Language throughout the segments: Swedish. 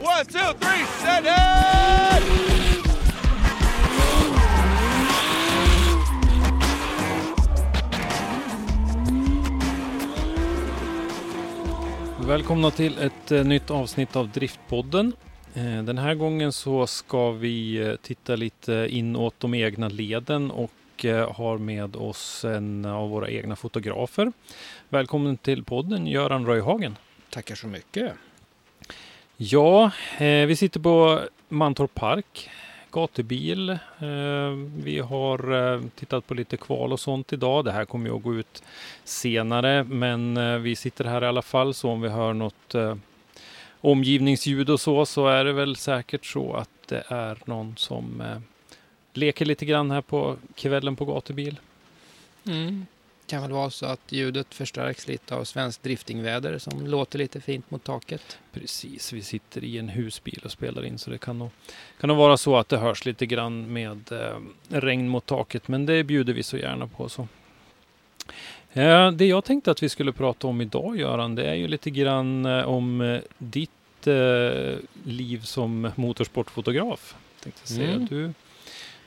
One, two, three, set it! Välkomna till ett eh, nytt avsnitt av Driftpodden. Eh, den här gången så ska vi eh, titta lite inåt de egna leden och har med oss en av våra egna fotografer. Välkommen till podden Göran Röjhagen. Tackar så mycket. Ja, eh, vi sitter på Mantorp Park, gatubil. Eh, vi har eh, tittat på lite kval och sånt idag. Det här kommer ju att gå ut senare, men eh, vi sitter här i alla fall. Så om vi hör något eh, omgivningsljud och så, så är det väl säkert så att det är någon som eh, leker lite grann här på kvällen på gatubil. Mm. Kan väl vara så att ljudet förstärks lite av svenskt driftingväder som låter lite fint mot taket. Precis, vi sitter i en husbil och spelar in så det kan nog, kan nog vara så att det hörs lite grann med eh, regn mot taket men det bjuder vi så gärna på. Så. Eh, det jag tänkte att vi skulle prata om idag Göran det är ju lite grann eh, om eh, ditt eh, liv som motorsportfotograf. Tänkte säga. Mm. Du,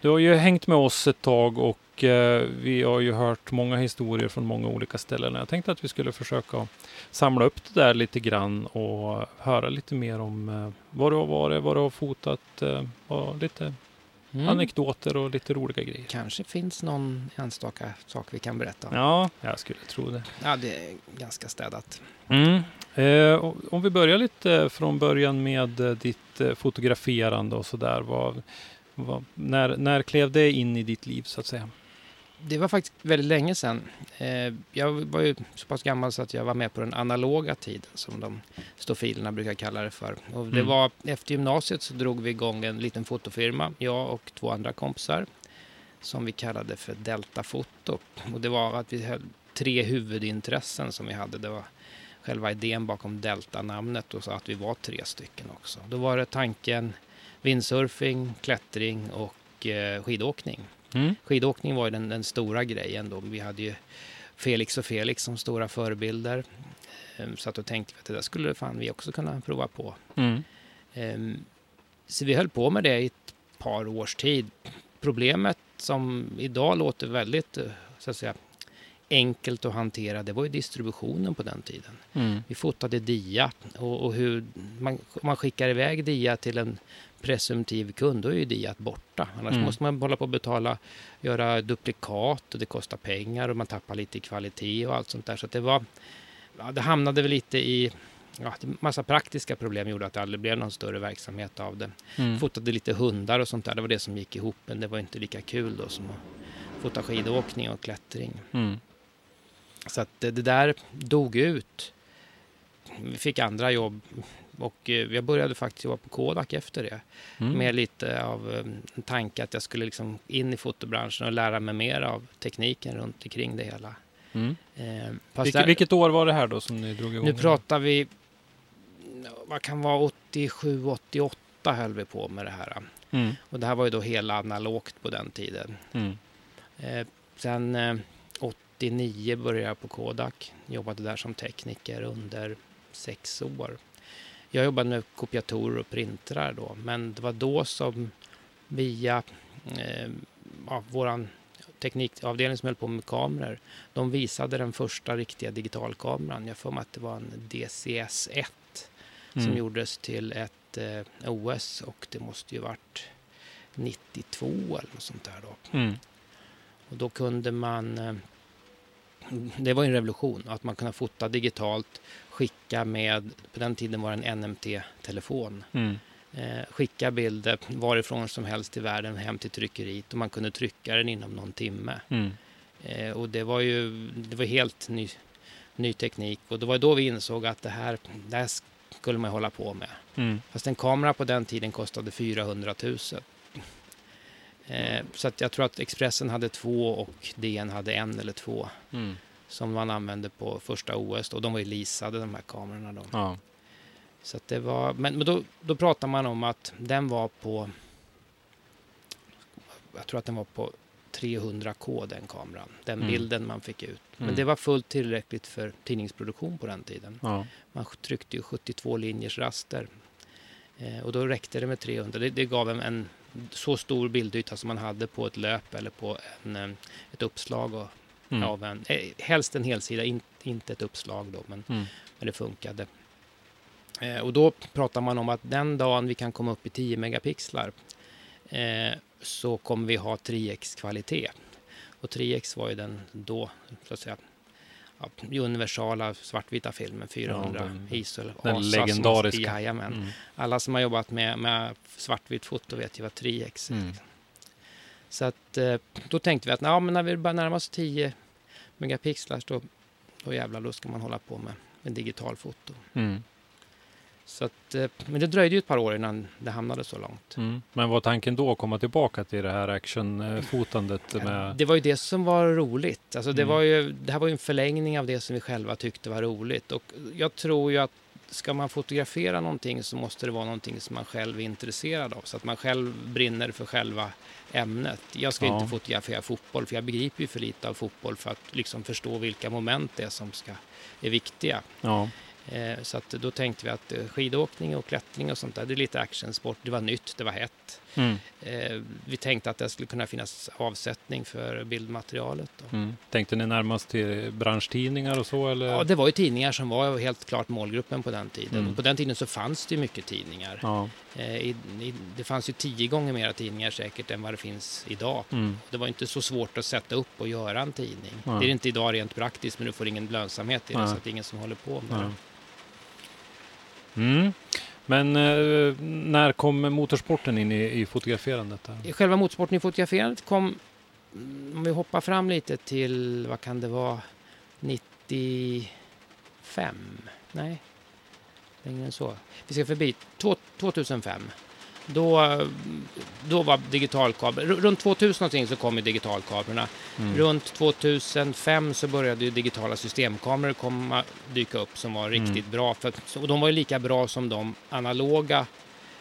du har ju hängt med oss ett tag och eh, vi har ju hört många historier från många olika ställen. Jag tänkte att vi skulle försöka samla upp det där lite grann och höra lite mer om eh, vad du har varit, vad du har fotat, eh, och lite Mm. anekdoter och lite roliga grejer. Kanske finns någon enstaka sak vi kan berätta. om. Ja, jag skulle tro det. ja det är ganska städat. Mm. Eh, om vi börjar lite från början med eh, ditt eh, fotograferande och sådär. Vad, vad, när, när klev det in i ditt liv så att säga? Det var faktiskt väldigt länge sedan. Eh, jag var ju så pass gammal så att jag var med på den analoga tiden som de stofilerna brukar kalla det för. Och det Mm. var efter gymnasiet så drog vi igång en liten fotofirma, jag och två andra kompisar som vi kallade för Delta Foto. Och det var att vi höll tre huvudintressen som vi hade. Det var själva idén bakom Delta-namnet och så att vi var tre stycken också. Då var det tanken windsurfing, klättring och eh, skidåkning. Mm. Skidåkning var ju den, den stora grejen då. Vi hade ju Felix och Felix som stora förebilder. Ehm, Så att då tänkte vi att det där skulle fan vi också kunna prova på. Mm. Ehm, Så vi höll på med det i ett par års tid. Problemet som idag låter väldigt eh, så att säga, enkelt att hantera, det var ju distributionen på den tiden. Mm. Vi fotade dia och, och hur man, man skickar iväg dia till en presumtiv kund, då är ju diat borta. Annars Mm. måste man hålla på att betala, göra duplikat och det kostar pengar och man tappar lite i kvalitet och allt sånt där. Så det var, ja, det hamnade väl lite i, ja, massa praktiska problem gjorde att det aldrig blev någon större verksamhet av det. Mm. Fotade lite hundar och sånt där, det var det som gick ihop, men det var inte lika kul då som att fota skidåkning och klättring. Mm. Så att det, det där dog ut. Vi fick andra jobb och eh, jag började faktiskt jobba på Kodak efter det. Mm. Med lite av eh, en tanke att jag skulle liksom in i fotobranschen och lära mig mer av tekniken runt omkring det hela. Mm. Eh, Vilket, där, vilket år var det här då som ni drog igång? nu pratar vi, vad kan vara 87, 88 höll vi på med det här. Mm. Och det här var ju då hela analogt på den tiden. Mm. Eh, sen eh, 89 började jag på Kodak. Jobbade där som tekniker under sex år. Jag jobbade med kopiatorer och printrar då, men det var då som via eh, ja, våran teknikavdelning som höll på med kameror, de visade den första riktiga digitalkameran. Jag får mig att det var en DCS-1 som Mm. gjordes till ett eh, OS och det måste ju varit 92 eller något sånt där då. Mm. Och då kunde man, eh, det var en revolution, att man kunde fota digitalt, skicka med, på den tiden var det en NMT-telefon, Mm. eh, skicka bilder varifrån som helst i världen hem till tryckeriet och man kunde trycka den inom någon timme. Mm. Eh, och det var ju det var helt ny, ny teknik och det var då vi insåg att det här, det här skulle man hålla på med. Mm. Fast en kamera på den tiden kostade 400 000. Eh, så att jag tror att Expressen hade två och DN hade en eller två Mm. Som man använde på första OS. Och de var ju leasade de här kamerorna då. Ja. Så det var, men, men då, då pratar man om att den var på, jag tror att den var på 300K den kameran, den Mm. bilden man fick ut. Men Mm. det var fullt tillräckligt för tidningsproduktion på den tiden. Ja. Man tryckte ju 72 linjers raster. Eh, och då räckte det med 300. Det, det gav en, en så stor bildyta som man hade på ett löp eller på en, eh, ett uppslag och, Mm. av en, eh, helst en helsida, in, inte ett uppslag då, men, Mm. men det funkade. Eh, och då pratar man om att den dagen vi kan komma upp i 10 megapixlar eh, så kommer vi ha 3x kvalitet. Och 3x var ju den då, så att säga, ja, universala svartvita filmen, 400 Ja, den- ISO. den ASA som legendariska. Jajamän. Mm. Alla som har jobbat med, med svartvitt foto vet ju vad 3x är. Mm. Så att, eh, då tänkte vi att ja, men när vi börjar närma oss 10 megapixlar då, då jävlar, då ska man hålla på med, med digitalfoto. Mm. Så att, eh, men det dröjde ju ett par år innan det hamnade så långt. Mm. Men var tanken då att komma tillbaka till det här actionfotandet med... Det var ju det som var roligt. Alltså det, Mm. var ju, det här var ju en förlängning av det som vi själva tyckte var roligt. Och jag tror ju att ska man fotografera någonting så måste det vara någonting som man själv är intresserad av. Så att man själv brinner för själva ämnet. Jag ska Ja. inte fotografera fotboll för jag begriper ju för lite av fotboll för att liksom förstå vilka moment det är som ska, är viktiga. Ja. Eh, så att då tänkte vi att eh, skidåkning och klättring och sånt där, det är lite actionsport. Det var nytt, det var hett. Mm. Eh, vi tänkte att det skulle kunna finnas avsättning för bildmaterialet. Mm. Tänkte ni närmast till branschtidningar och så eller? Ja, det var ju tidningar som var helt klart målgruppen på den tiden. Mm. På den tiden så fanns det ju mycket tidningar. Ja. Eh, i, i, det fanns ju tio gånger mera tidningar säkert än vad det finns idag. Mm. Det var inte så svårt att sätta upp och göra en tidning. Ja. Det är inte idag rent praktiskt, men du får ingen lönsamhet i det, Ja. så att det är ingen som håller på med det. Mm. Men eh, när kom motorsporten in i, i fotograferandet? Där? Själva motorsporten i fotograferandet kom, mm, om vi hoppar fram lite till, vad kan det vara, 95? Nej, längre än så. Vi ska förbi 2005. Då, då var digitalkabel, runt 2000 någonting så kom ju digitalkamerorna. Mm. Runt 2005 så började ju digitala systemkameror komma, dyka upp som var Mm. riktigt bra. För, och de var ju lika bra som de analoga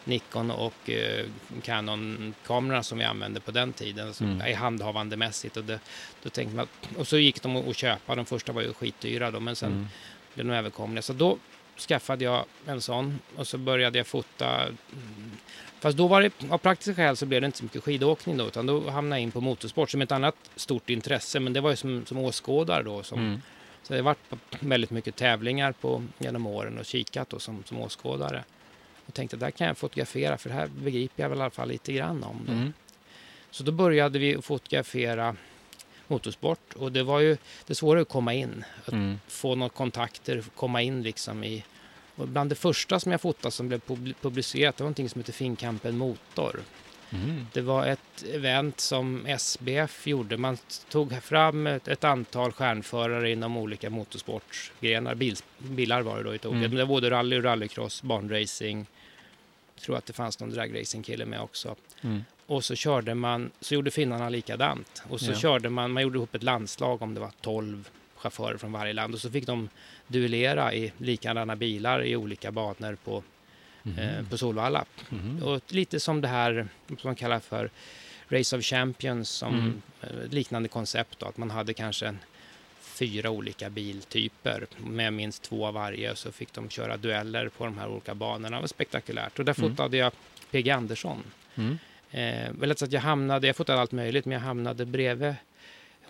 Nikon och eh, Canon-kamerorna som vi använde på den tiden, alltså, Mm. i handhavandemässigt. Och, det, då tänkte man, och så gick de att köpa, de första var ju skitdyra då, men sen Mm. blev de överkomliga. Så då skaffade jag en sån och så började jag fota. Fast då var det, av praktiska skäl så blev det inte så mycket skidåkning då, utan då hamnade jag in på motorsport som ett annat stort intresse, men det var ju som, som åskådare då. Som, Mm. Så det varit väldigt mycket tävlingar på, genom åren och kikat då som, som åskådare. Och tänkte där kan jag fotografera för det här begriper jag väl i alla fall lite grann om. Då. Mm. Så då började vi fotografera motorsport och det var ju det svåra att komma in. Att Mm. få några kontakter, komma in liksom i... Och bland det första som jag fotade som blev pub- publicerat det var någonting som heter Finnkampen Motor. Mm. Det var ett event som SBF gjorde. Man tog fram ett, ett antal stjärnförare inom olika motorsportgrenar. Bil, bilar var det då i tog. Mm. Det var både rally, rallycross, banracing. Jag tror att det fanns någon dragracing-kille med också. Mm. Och så körde man, så gjorde finnarna likadant. Och så Ja. körde man, man gjorde ihop ett landslag om det var 12 chaufförer från varje land. Och så fick de duellera i likadana bilar i olika banor på, eh, på Solvalla. Mhm. Och lite som det här som man kallar för Race of Champions, som Mm. eh, liknande koncept då, att man hade kanske en, fyra olika biltyper med minst två av varje. Så fick de köra dueller på de här olika banorna. Det var spektakulärt. Och där Mm. fotade jag PG Andersson. Mm. Eh, väl så att jag hamnade, jag fotade allt möjligt, men jag hamnade bredvid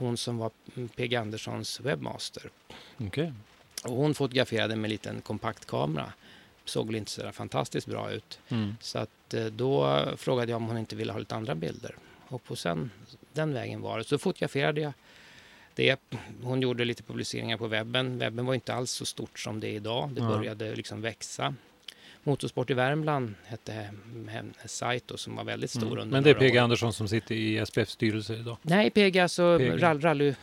hon som var PG Anderssons webbmaster. Okej. Och hon fotograferade med en liten kompaktkamera. såg väl inte så fantastiskt bra ut. Mm. Så att eh, då frågade jag om hon inte ville ha lite andra bilder. Och på sen, den vägen var det. Så fotograferade jag det. Hon gjorde lite publiceringar på webben. Webben var inte alls så stort som det är idag. Det Ja. började liksom växa. Motorsport i Värmland hette hennes sajt då, som var väldigt stor Mm. under Men det är PG år. Andersson som sitter i SPFs styrelse idag? Nej, PG alltså PG. rall, rally,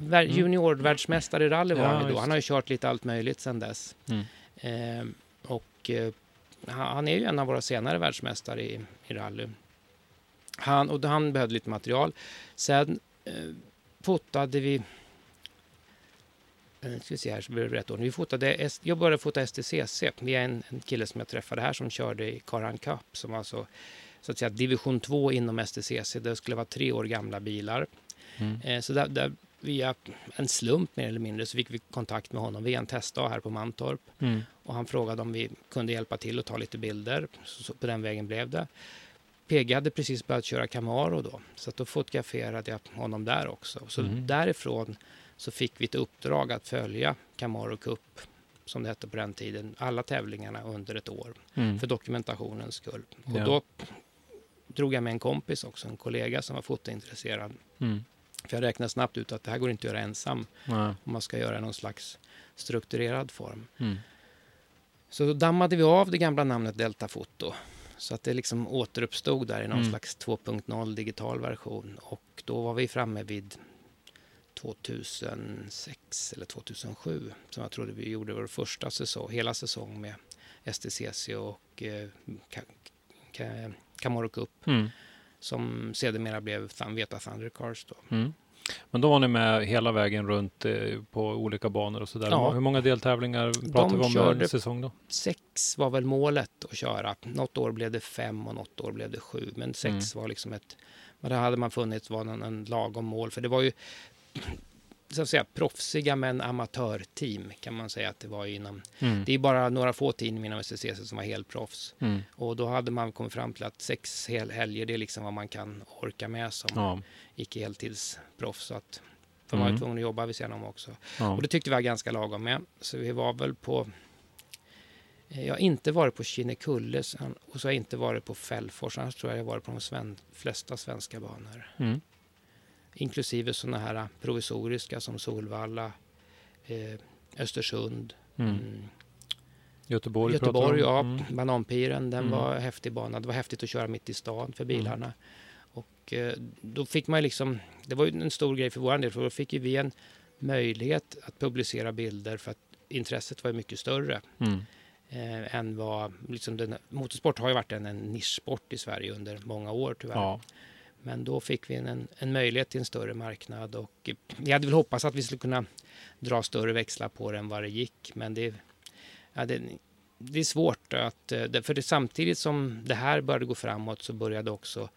vär, Mm. juniorvärldsmästare i rally var Ja, han då. Han har ju kört lite allt möjligt sedan dess. Mm. Eh, och eh, han är ju en av våra senare världsmästare i, i rally. Han, och han behövde lite material. Sen eh, fotade vi... Eh, ska vi se här så blir det rätt ordning. Vi fotade, jag började fota STCC via en, en kille som jag träffade här som körde i Karan Cup som var alltså så att säga division 2 inom STCC. Det skulle vara tre år gamla bilar. Mm. Eh, Så där, där via en slump mer eller mindre så fick vi kontakt med honom via en testdag här på Mantorp. Mm. Och han frågade om vi kunde hjälpa till och ta lite bilder. Så, så på den vägen blev det. PG hade precis börjat köra Camaro då. Så att då fotograferade jag honom där också. Så Mm. därifrån så fick vi ett uppdrag att följa Camaro Cup, som det hette på den tiden, alla tävlingarna under ett år Mm. för dokumentationens skull. Och Ja. då drog jag med en kompis också, en kollega som var fotointresserad. Mm. För jag räknade snabbt ut att det här går inte att göra ensam Nej. om man ska göra någon slags strukturerad form. Mm. Så dammade vi av det gamla namnet Delta Foto. Så att det liksom återuppstod där i någon Mm. slags 2.0 digital version. Och då var vi framme vid 2006 eller 2007 som jag trodde vi gjorde vår första säsong, hela säsong med STCC och eh, Camaro Cup Mm. som sedermera blev Veta Thundercars. Då. Mm. Men då var ni med hela vägen runt eh, på olika banor och sådär. Ja. Hur många deltävlingar pratar vi om en säsong då? Sex var väl målet att köra. Något år blev det fem och något år blev det sju. Men sex Mm. var liksom ett... Men det hade man funnit var en, en lagom mål. För det var ju så att säga proffsiga men amatörteam kan man säga att det var inom. Mm. Det är bara några få team inom STCC som var helt proffs. Mm. Och då hade man kommit fram till att sex hel helger det är liksom vad man kan orka med som Ja. icke heltidsproffs. Så att, för man var Mm. tvungen att jobba vid sidan om också. Ja. Och det tyckte vi var ganska lagom med. Så vi var väl på... eh, Jag har inte varit på Kinnekulle och så har jag inte varit på Fällfors. Annars tror jag jag har varit på de sven, flesta svenska banor. Mm. Inklusive sådana här provisoriska som Solvalla, eh, Östersund, Mm. mm. Göteborg, Göteborg, ja. Mm. Bananpiren, den Mm. var häftig bana. Det var häftigt att köra mitt i stan för bilarna. Och eh, då fick man liksom, det var ju en stor grej för vår del, för då fick ju vi en möjlighet att publicera bilder för att intresset var mycket större Mm. eh, än vad, liksom den, motorsport har ju varit en, en nischsport i Sverige under många år tyvärr. Ja. Men då fick vi en, en möjlighet till en större marknad och vi hade väl hoppats att vi skulle kunna dra större växlar på det än vad det gick. Men det, ja, det, det är svårt att, eh, för det, samtidigt som det här började gå framåt så började också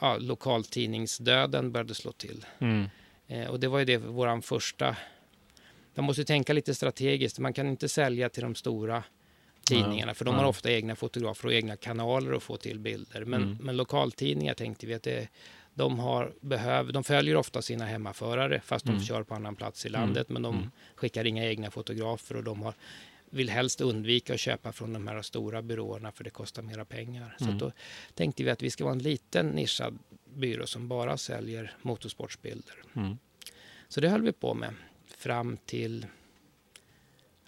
ja, lokaltidningsdöden började slå till. Mm. Eh, och det var ju det våran första... Man måste tänka lite strategiskt. Man kan inte sälja till de stora tidningarna för de har ofta egna fotografer och egna kanaler att få till bilder. Men, Mm. men lokaltidningar tänkte vi att det, de, har, behöv, de följer ofta sina hemmaförare fast de Mm. kör på annan plats i Mm. landet. Men de Mm. skickar inga egna fotografer och de har, vill helst undvika att köpa från de här stora byråerna för det kostar mera pengar. Så Mm. att då tänkte vi att vi ska vara en liten nischad byrå som bara säljer motorsportsbilder. Mm. Så det höll vi på med fram till,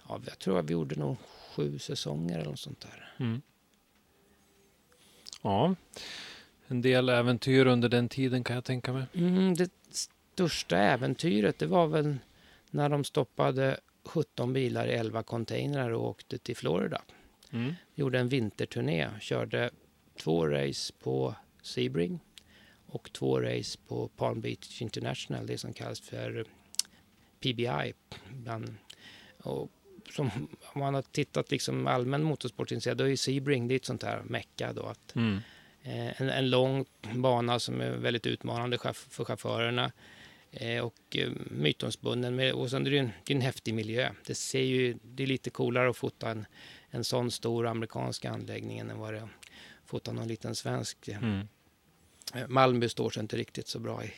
ja, jag tror att vi gjorde nog sju säsonger eller något sånt där. Mm. Ja, en del äventyr under den tiden kan jag tänka mig. Mm, det största äventyret det var väl när de stoppade 17 bilar i 11 containrar och åkte till Florida. Mm. Gjorde en vinterturné, körde två race på Sebring och två race på Palm Beach International, det som kallas för PBI. Bland, och som, om man har tittat liksom allmän motorsportintresserad, då är ju Sebring det är ett sånt här mecka då. Att, Mm. Eh, en, en lång bana som är väldigt utmanande för chaufförerna eh, och eh, mytomspunnen. Med, och sen är det ju en, det är en häftig miljö. Det, ser ju, det är lite coolare att fota en, en sån stor amerikansk anläggning än vad det är att fota någon liten svensk. Mm. Eh, Malmby står sig inte riktigt så bra i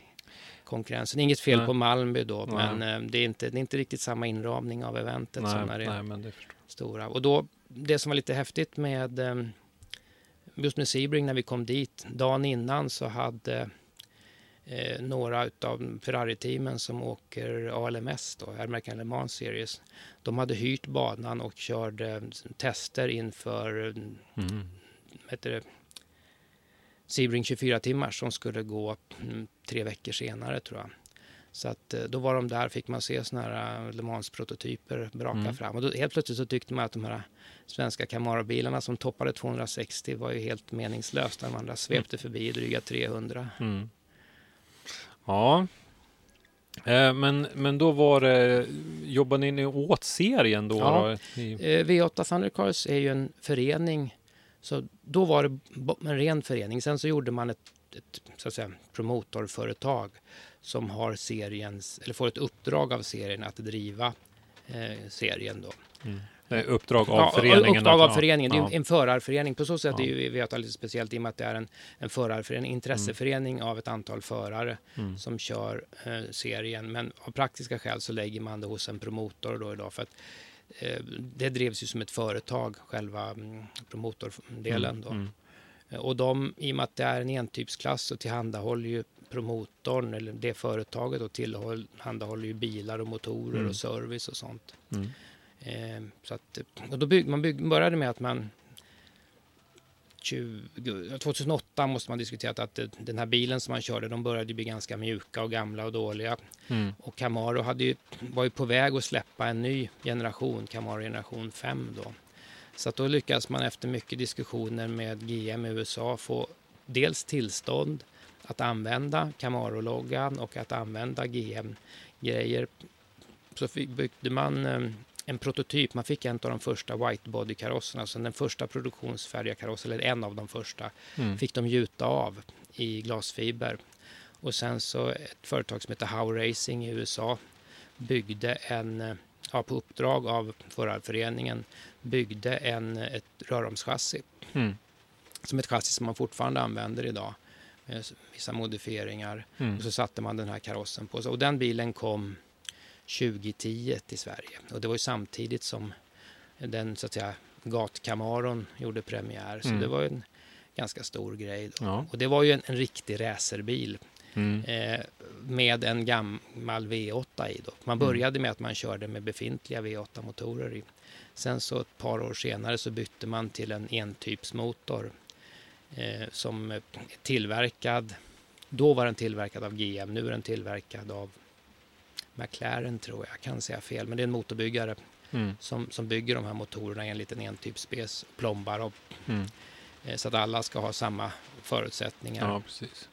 konkurrensen. Inget fel Nej. på Malmby då, Nej. men eh, det är, inte, det är inte riktigt samma inramning av eventet som Nej, när det är det stora. Och då det som var lite häftigt med eh, just med Sebring när vi kom dit, dagen innan så hade eh, några av Ferrari-teamen som åker ALMS, då, American Le Mans Series, de hade hyrt banan och körde tester inför Mm. heter det, Sebring 24 timmar som skulle gå mm, tre veckor senare tror jag. Så att eh, då var de där, fick man se såna här eh, Le Mans-prototyper braka Mm. fram. Och då helt plötsligt så tyckte man att de här svenska Camaro-bilarna som toppade 260 var ju helt meningslöst. De andra svepte förbi i dryga 300. Mm. Ja. Eh, men, men då var det, jobbade ni åt serien då? Ja. då? I, Eh, V8 Thundercars är ju en förening. Så då var det en ren förening. Sen så gjorde man ett, ett så att säga, promotorföretag som har seriens, eller får ett uppdrag av serien att driva eh, serien då. det är uppdrag av Ja, föreningen? Uppdrag av föreningen. Det är ja. en förarförening. På så sätt Ja. är ju V8 lite speciellt i och med att det är en, en förarförening, intresseförening av ett antal förare Mm. som kör eh, serien. Men av praktiska skäl så lägger man det hos en promotor då idag för att eh, det drevs ju som ett företag, själva mm, promotordelen då. Mm. Eh, Och de, i och med att det är en entypsklass så tillhandahåller ju promotorn eller det företaget och tillhandahåller ju bilar och motorer Mm. och service och sånt. Mm. Eh, så att, och då bygg, man bygg, började med att man 20, 2008 måste man diskutera att det- den här bilen som man körde, de började bli ganska mjuka och gamla och dåliga. Mm. Och Camaro hade ju, var ju på väg att släppa en ny generation, Camaro generation 5 då. Så att då lyckades man efter mycket diskussioner med GM i USA få dels tillstånd att använda Camaro-loggan och att använda GM-grejer. Så byggde man eh, en prototyp. Man fick en av de första whitebody-karosserna, alltså den första produktionsfärdiga karossen, eller en av de första, Mm. fick de gjuta av i glasfiber. Och sen så ett företag som heter How Racing i USA byggde en, ja, på uppdrag av förarföreningen, byggde en, ett röromschassi Mm. som ett chassi som man fortfarande använder idag med vissa modifieringar. Mm. Och så satte man den här karossen på. Och den bilen kom 2010 till Sverige. Och det var ju samtidigt som den så att säga gatcamaron gjorde premiär. Så Mm. det var en ganska stor grej. Ja. Och det var ju en, en riktig racerbil Mm. eh, med en gammal V8 i. Då. Man Mm. började med att man körde med befintliga V8-motorer i. Sen så ett par år senare så bytte man till en entypsmotor eh, som är tillverkad. Då var den tillverkad av GM, nu är den tillverkad av McLaren tror jag, jag kan säga fel, men det är en motorbyggare Mm. som, som bygger de här motorerna i en liten entypsspec, plombar och, Mm. eh, så att alla ska ha samma förutsättningar Ja, precis.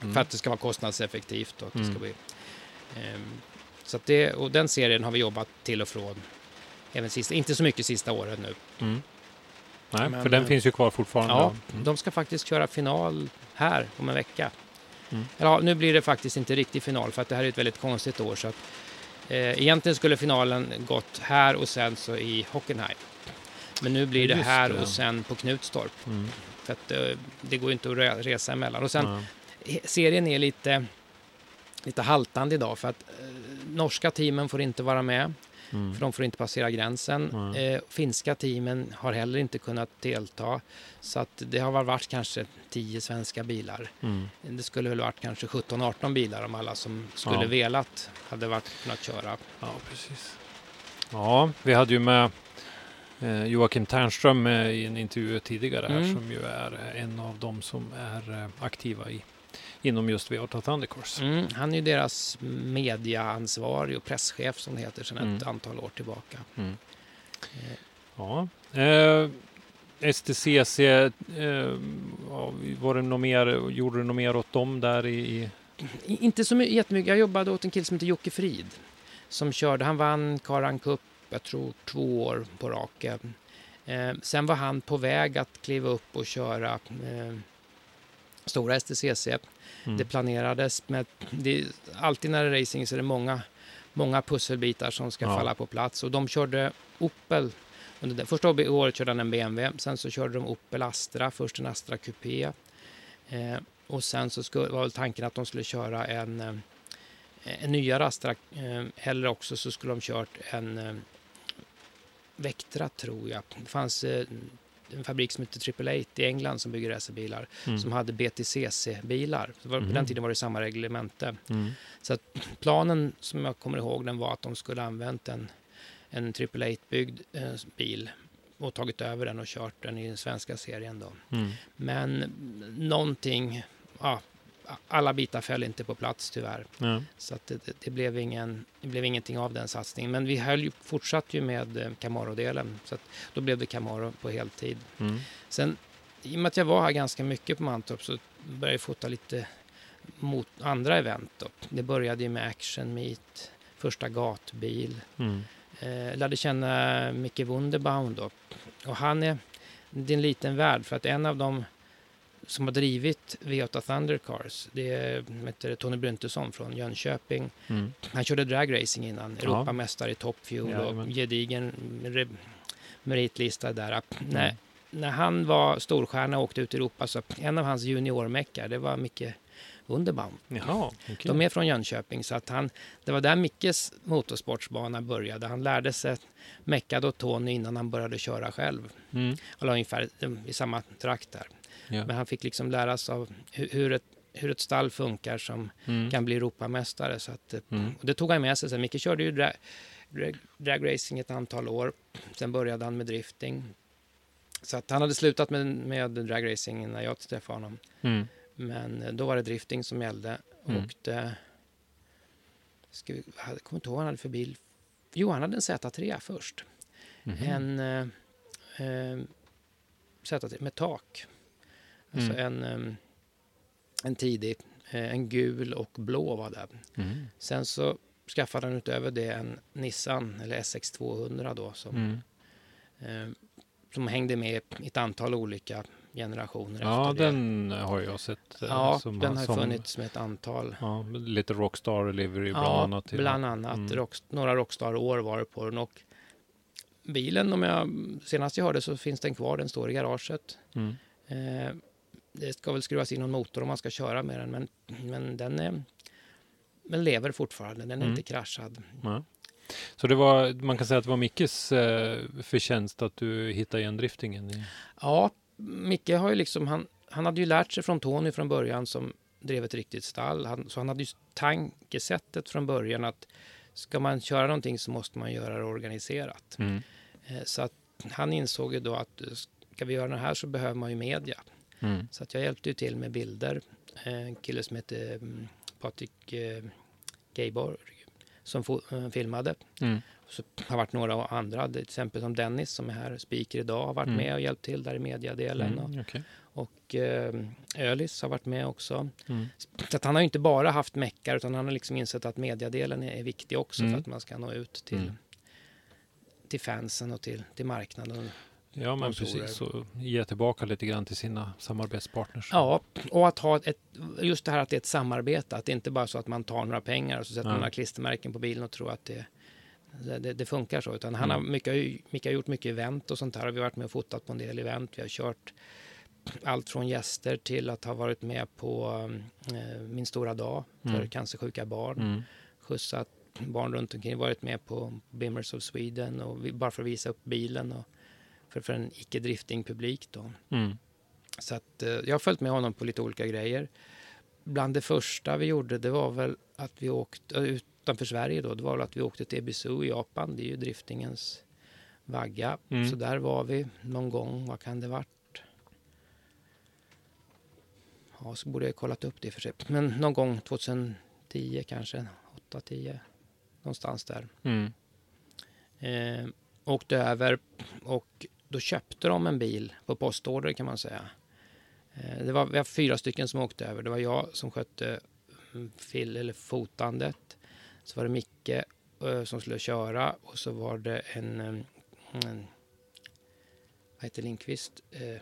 Mm. för att det ska vara kostnadseffektivt och att det ska Mm. bli, ehm, så att det, och den serien har vi jobbat till och från även sista, inte så mycket sista åren nu. Mm. Nej, Men, för den eh, finns ju kvar fortfarande. Ja, Mm. de ska faktiskt köra final här om en vecka. Mm. Ja, nu blir det faktiskt inte riktig final för att det här är ett väldigt konstigt år. Så att, eh, egentligen skulle finalen gått här och sen så i Hockenheim. Men nu blir det Just här det. och sen på Knutstorp. Mm. För att eh, det går ju inte att re- resa emellan. Och sen he- serien är lite, lite haltande idag för att eh, norska teamen får inte vara med. Mm. För de får inte passera gränsen. Eh, finska teamen har heller inte kunnat delta. Så att det har varit kanske 10 svenska bilar. Mm. Det skulle väl varit kanske 17-18 bilar om alla som skulle Ja. velat hade varit kunnat köra. Ja, precis. Ja, vi hade ju med eh, Joakim Ternström eh, i en intervju tidigare här Mm. som ju är en av dem som är eh, aktiva i, inom just V8 Thundercourse. Mm, han är ju deras mediaansvarig och presschef som det heter sedan ett Mm. antal år tillbaka. Mm. Eh, Ja. Eh, STCC, eh, var det något mer, gjorde du något mer åt dem där i... Inte så my- jättemycket. Jag jobbade åt en kille som heter Jocke Frid. Som körde, han vann Karan Cup, jag tror två år på raken. Eh, sen var han på väg att kliva upp och köra eh, stora STCC. mm. Det planerades med, det, alltid när det är racing så är det många, många pusselbitar som ska Ja. falla på plats. Och de körde Opel. Under det första året körde han en BMW, sen så körde de Opel Astra, först en Astra Coupé. Eh, och sen så skulle, var väl tanken att de skulle köra en, eh, en nyare Astra, eh, eller också så skulle de kört en, eh, Vectra tror jag. Det fanns eh, en fabrik som heter Triple Eight i England som bygger racerbilar Mm. som hade BTCC-bilar. Var- På den tiden var det samma reglemente. Mm. Så att planen som jag kommer ihåg den var att de skulle använt en, en Triple Eight-byggd eh, bil och tagit över den och kört den i den svenska serien då. Mm. Men någonting, ja, alla bitar föll inte på plats tyvärr. Ja. Så att det, det, blev ingen, det blev ingenting av den satsningen. Men vi höll ju, fortsatte ju med eh, Camaro-delen. Så att då blev det Camaro på heltid. Mm. Sen, i och med att jag var här ganska mycket på Mantorp så började jag fota lite mot andra event. Då. Det började ju med Action Meet, första gatbil. Mm. Eh, lärde känna Micke Wunderbaum då. Och han är, det är en liten värld för att en av dem som har drivit V8 Thundercars, det är heter Tony Bryntesson från Jönköping. Mm. Han körde dragracing innan, Ja. Europamästare i Top Fuel Jajamän. och gedigen meritlista där. När, Mm. när han var storstjärna och åkte ut i Europa så en av hans juniormeckar, det var Micke Wunderbaum. Jaha, okej. De är från Jönköping så att han, det var där Mickes motorsportsbana började. Han lärde sig mecka då Tony innan han började köra själv. Mm. Eller ungefär eh, i samma trakt där. Ja. Men han fick liksom lära sig av hur, ett, hur ett stall funkar som Mm. kan bli Europamästare. Så att, eh, Mm. och det tog han med sig sen. Micke körde ju dra, drag, dragracing ett antal år. Sen började han med drifting. Så att han hade slutat med, med dragracing när jag träffade honom. Mm. Men eh, då var det drifting som gällde. Mm. Och det... Ska vi, jag kommer inte ihåg vad han hade för bil. Jo, han hade en Z3 först. Mhm. En eh, eh, Z3 med tak. Alltså Mm. en, eh, en tidig, eh, en gul och blå var det. Mm. Sen så skaffade han utöver det en Nissan, eller SX200 då, som, Mm. eh, som hängde med i ett antal olika generationer Ja, efter det. den har jag sett. eh, Ja, som- den har som- funnits med ett antal. Ja, lite Rockstar Livery bland Ja, annat. till- bland annat. Mm. Rock, några Rockstar-år var det på den. Och bilen, om jag senast jag hörde så finns den kvar. Den står i garaget. Mm. Eh, det ska väl skruvas in någon motor om man ska köra med den. Men, men den, är, den lever fortfarande. Den är Mm. inte kraschad. Ja. Så det var, man kan säga att det var Mickes eh, förtjänst att du hittade igen driftingen? Ja, Micke har ju liksom, han, han hade ju lärt sig från Tony från början som drev ett riktigt stall. Han, så han hade ju tankesättet från början att ska man köra någonting så måste man göra det organiserat. mm. Eh, Så att han insåg ju då att eh, ska vi göra det här så behöver man ju media. Mm. Så att jag hjälpte ju till med bilder. Eh, En kille som hette mm, Patrik Gayborg som filmade. Mm. Så har varit några andra, till exempel som Dennis som är här, speaker idag, har varit Mm. med och hjälpt till där i mediadelen. Och, Mm. okej. och eh, Ölis har varit med också. Mm. Så att han har ju inte bara haft meckar utan han har liksom insett att mediadelen är, är viktig också Mm. för att man ska nå ut till, Mm. till fansen och till, till marknaden. Ja, men sponsorer. precis. Och ge tillbaka lite grann till sina samarbetspartners. Ja, och att ha ett, just det här att det är ett samarbete, att det inte bara är så att man tar några pengar och så sätter Ja. man några klistermärken på bilen och tror att det, det, det funkar så. Utan han Mm. har, mycket, Micke har gjort mycket event och sånt här. Vi har varit med och fotat på en del event. Vi har kört allt från gäster till att ha varit med på eh, Min stora dag för Mm. cancersjuka barn. Mm. Skjutsat barn runt omkring, varit med på Bimmers of Sweden och vi, bara för att visa upp bilen och för, för en icke-drifting-publik då. Mm. Så att, eh, jag har följt med honom på lite olika grejer. Bland det första vi gjorde, det var väl att vi åkte eh, utanför Sverige då. Det var väl att vi åkte till Ebisu i Japan. Det är ju driftingens vagga. Mm. Så där var vi någon gång. Vad kan det varit? Ja, så borde jag kollat upp det för sig. Men någon gång 2010 kanske. 8-10. Någonstans där. Mm. Eh, åkte över och då köpte de en bil på postorder kan man säga. Eh, det var, vi var fyra stycken som åkte över. Det var jag som skötte mm, fil, eller fotandet. Så var det Micke eh, som skulle köra och så var det en, eh, en vad heter Lindqvist? Eh,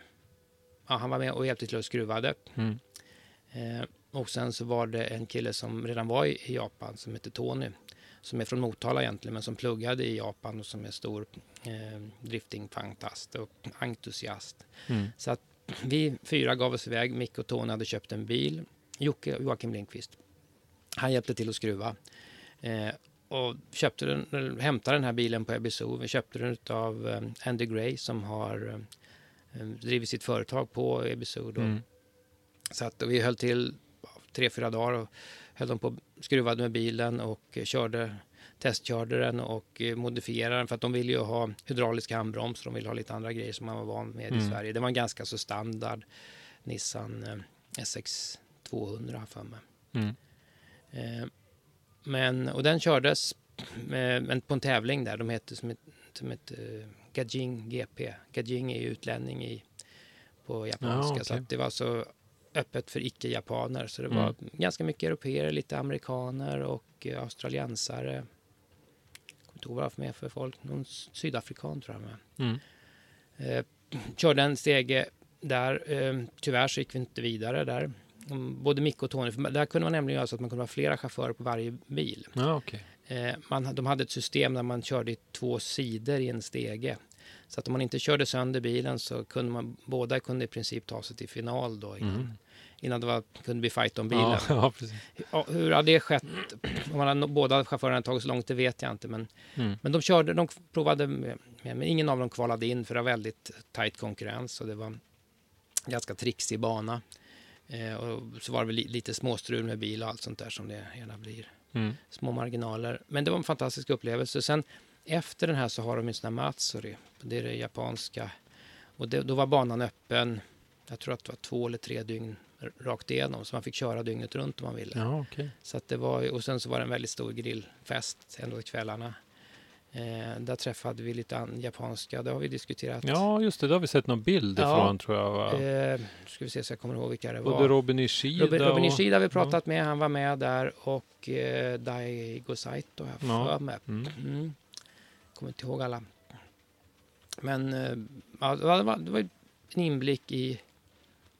ja, han var med och hjälpte till att skruva det. Mm. Och sen så var det en kille som redan var i, Japan som heter Tony. Som är från Motala egentligen men som pluggade i Japan och som är stor eh, driftingfantast och entusiast. Mm. Så att vi fyra gav oss iväg. Micke och Tony hade köpt en bil. Jocke, Joakim Lindqvist. Han hjälpte till att skruva. Eh, och köpte den, hämtade den här bilen på Ebiso. Vi köpte den av eh, Andy Gray som har eh, drivit sitt företag på Ebiso. Mm. Så att vi höll till tre, fyra dagar och höll dem på skruvade med bilen och körde testkörde den och eh, modifierade den för att de ville ju ha hydraulisk handbroms. De ville ha lite andra grejer som man var van med Mm. i Sverige. Det var en ganska så standard Nissan eh, SX 200 för mig. Mm. Eh, men, och den kördes med, på en tävling där. De hette som ett, som ett uh, Gajing GP. Gajing är ju utlänning i, på japanska. Ja, okej. Så att det var så öppet för icke-japaner. Så det Mm. var ganska mycket europeer, lite amerikaner och uh, australiensare. Jag kommer inte ihåg vad det var för mer för folk. Någon sydafrikan tror jag med. Mm. Eh, körde en stege där. Eh, tyvärr så gick vi inte vidare där. Både Micke och Tony, för där kunde man nämligen göra så att man kunde ha flera chaufförer på varje bil. Ja, okej. Eh, man, de hade ett system där man körde i två sidor i en stege. Så att om man inte körde sönder bilen så kunde man, båda kunde i princip ta sig till final då innan, Mm. innan det var, kunde bli fight om bilen. Ja, ja. Ja, hur har det skett? Om man har, båda chaufförerna tagit så långt, det vet jag inte. Men, Mm. men de körde, de provade, med, men ingen av dem kvalade in för det var väldigt tajt konkurrens och det var ganska trixig bana. Eh, och så var det väl li, lite småstrul med bil och allt sånt där som det gärna blir. Mm. Små marginaler. Men det var en fantastisk upplevelse. Sen efter den här så har de en sån här Matsuri. Det är det japanska. Och det, då var banan öppen. Jag tror att det var två eller tre dygn rakt igenom. Så man fick köra dygnet runt om man ville. Ja, okej. Så det var, och sen så var det en väldigt stor grillfest en av kvällarna. Eh, där träffade vi lite an, japanska, det har vi diskuterat. Ja, just det. Det har vi sett någon bild Ja. ifrån tror jag. Va? Eh, ska vi se så jag kommer ihåg vilka det var. Både Robin Ishida Robin, Robin. Ishida har vi pratat med, han var med där och eh, Daigo Saito har jag Ja. för mig. Mm. Mm. Kommer inte ihåg alla. Men eh, ja, det, var, det var- en inblick i,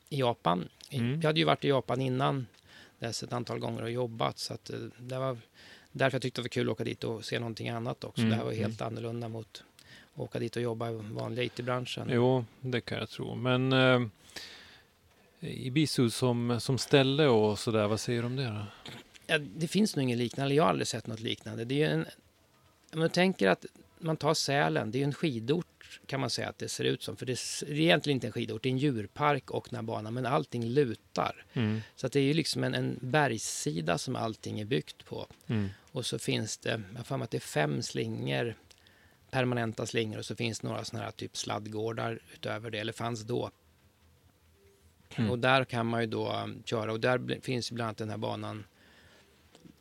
i Japan. Mm. Jag hade ju varit i Japan innan dess ett antal gånger och jobbat. Så att, eh, det var därför jag tyckte det var kul att åka dit och se någonting annat också. Mm, Det här var helt annorlunda mot att åka dit och jobba i vanliga IT-branschen. Jo, det kan jag tro. Men eh, Ibisu som, som ställe och sådär, vad säger du om det då? Ja, det finns nog inget liknande. Jag har aldrig sett något liknande. Det är en, om man tänker att man tar Sälen, det är ju en skidort kan man säga att det ser ut som. För det är egentligen inte en skidort, det är en djurpark och den här banan, men allting lutar. Mm. Så att det är ju liksom en, en bergssida som allting är byggt på. Mm. Och så finns det, jag har att det är fem slingor, permanenta slingor och så finns det några sådana här typ sladdgårdar utöver det, eller fanns då. Mm. Och där kan man ju då um, köra och där finns ju bland annat den här banan,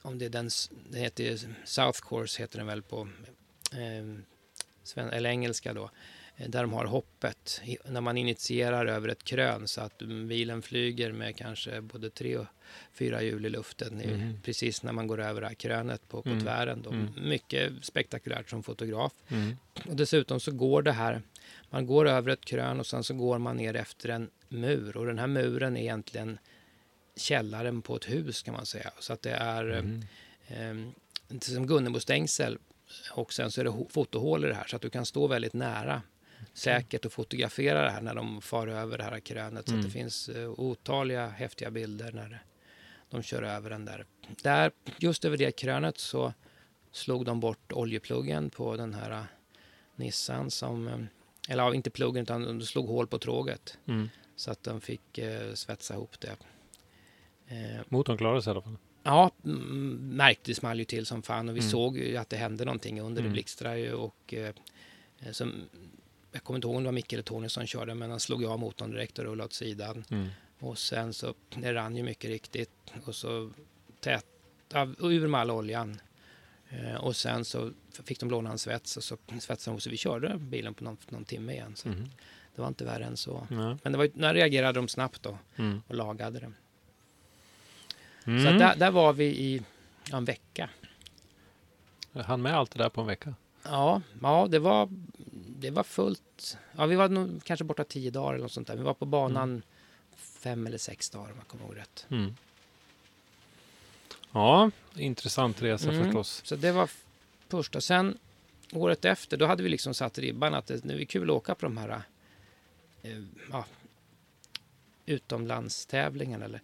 om det är den, den heter ju South Course heter den väl på eh, eller engelska då, där de har hoppet när man initierar över ett krön så att mm, bilen flyger med kanske både tre och fyra hjul i luften i, Mhm. precis när man går över det här krönet på, på Mm. tvären. Då. Mm. Mycket spektakulärt som fotograf. Mm. Och dessutom så går det här, man går över ett krön och sen så går man ner efter en mur och den här muren är egentligen källaren på ett hus kan man säga. Så att det är Mm. eh, inte som Gunnebostängsel och sen så är det fotohål i det här så att du kan stå väldigt nära säkert och fotografera det här när de far över det här krönet. Så Mm. att det finns eh, otaliga häftiga bilder när de kör över den där. Där, just över det krönet så slog de bort oljepluggen på den här eh, Nissan som, eh, eller inte pluggen utan de slog hål på tråget Mm. så att de fick eh, svetsa ihop det. Eh, Motorn klarade sig i alla fall. Ja, mm, märkte det small ju till som fan och vi Mm. såg ju att det hände någonting under. Det Mm. blixtrade ju och eh, som, jag kommer inte ihåg om det var Micke eller Tony som körde men han slog av motorn direkt och rullade åt sidan. Mm. Och sen så, det rann ju mycket riktigt och så tät, ja, och ur med all oljan. Eh, och sen så fick de låna en svets och så svetsade de så vi körde bilen på någon, någon timme igen. Så Mm. det var inte värre än så. Nej. Men det var, när reagerade de snabbt då Mm. och lagade det. Mm. Så att där, där var vi i ja, en vecka. Jag hann med allt det där på en vecka. Ja, ja det, var, det var fullt. Ja, vi var nog kanske borta tio dagar eller något sånt där. Vi var på banan fem eller sex dagar om jag kommer ihåg rätt. Mm. Ja, intressant resa Mm. förstås. Så det var första. Sen året efter, då hade vi liksom satt ribban att det nu är kul att åka på de här eh, ja, utomlandstävlingarna. Eller,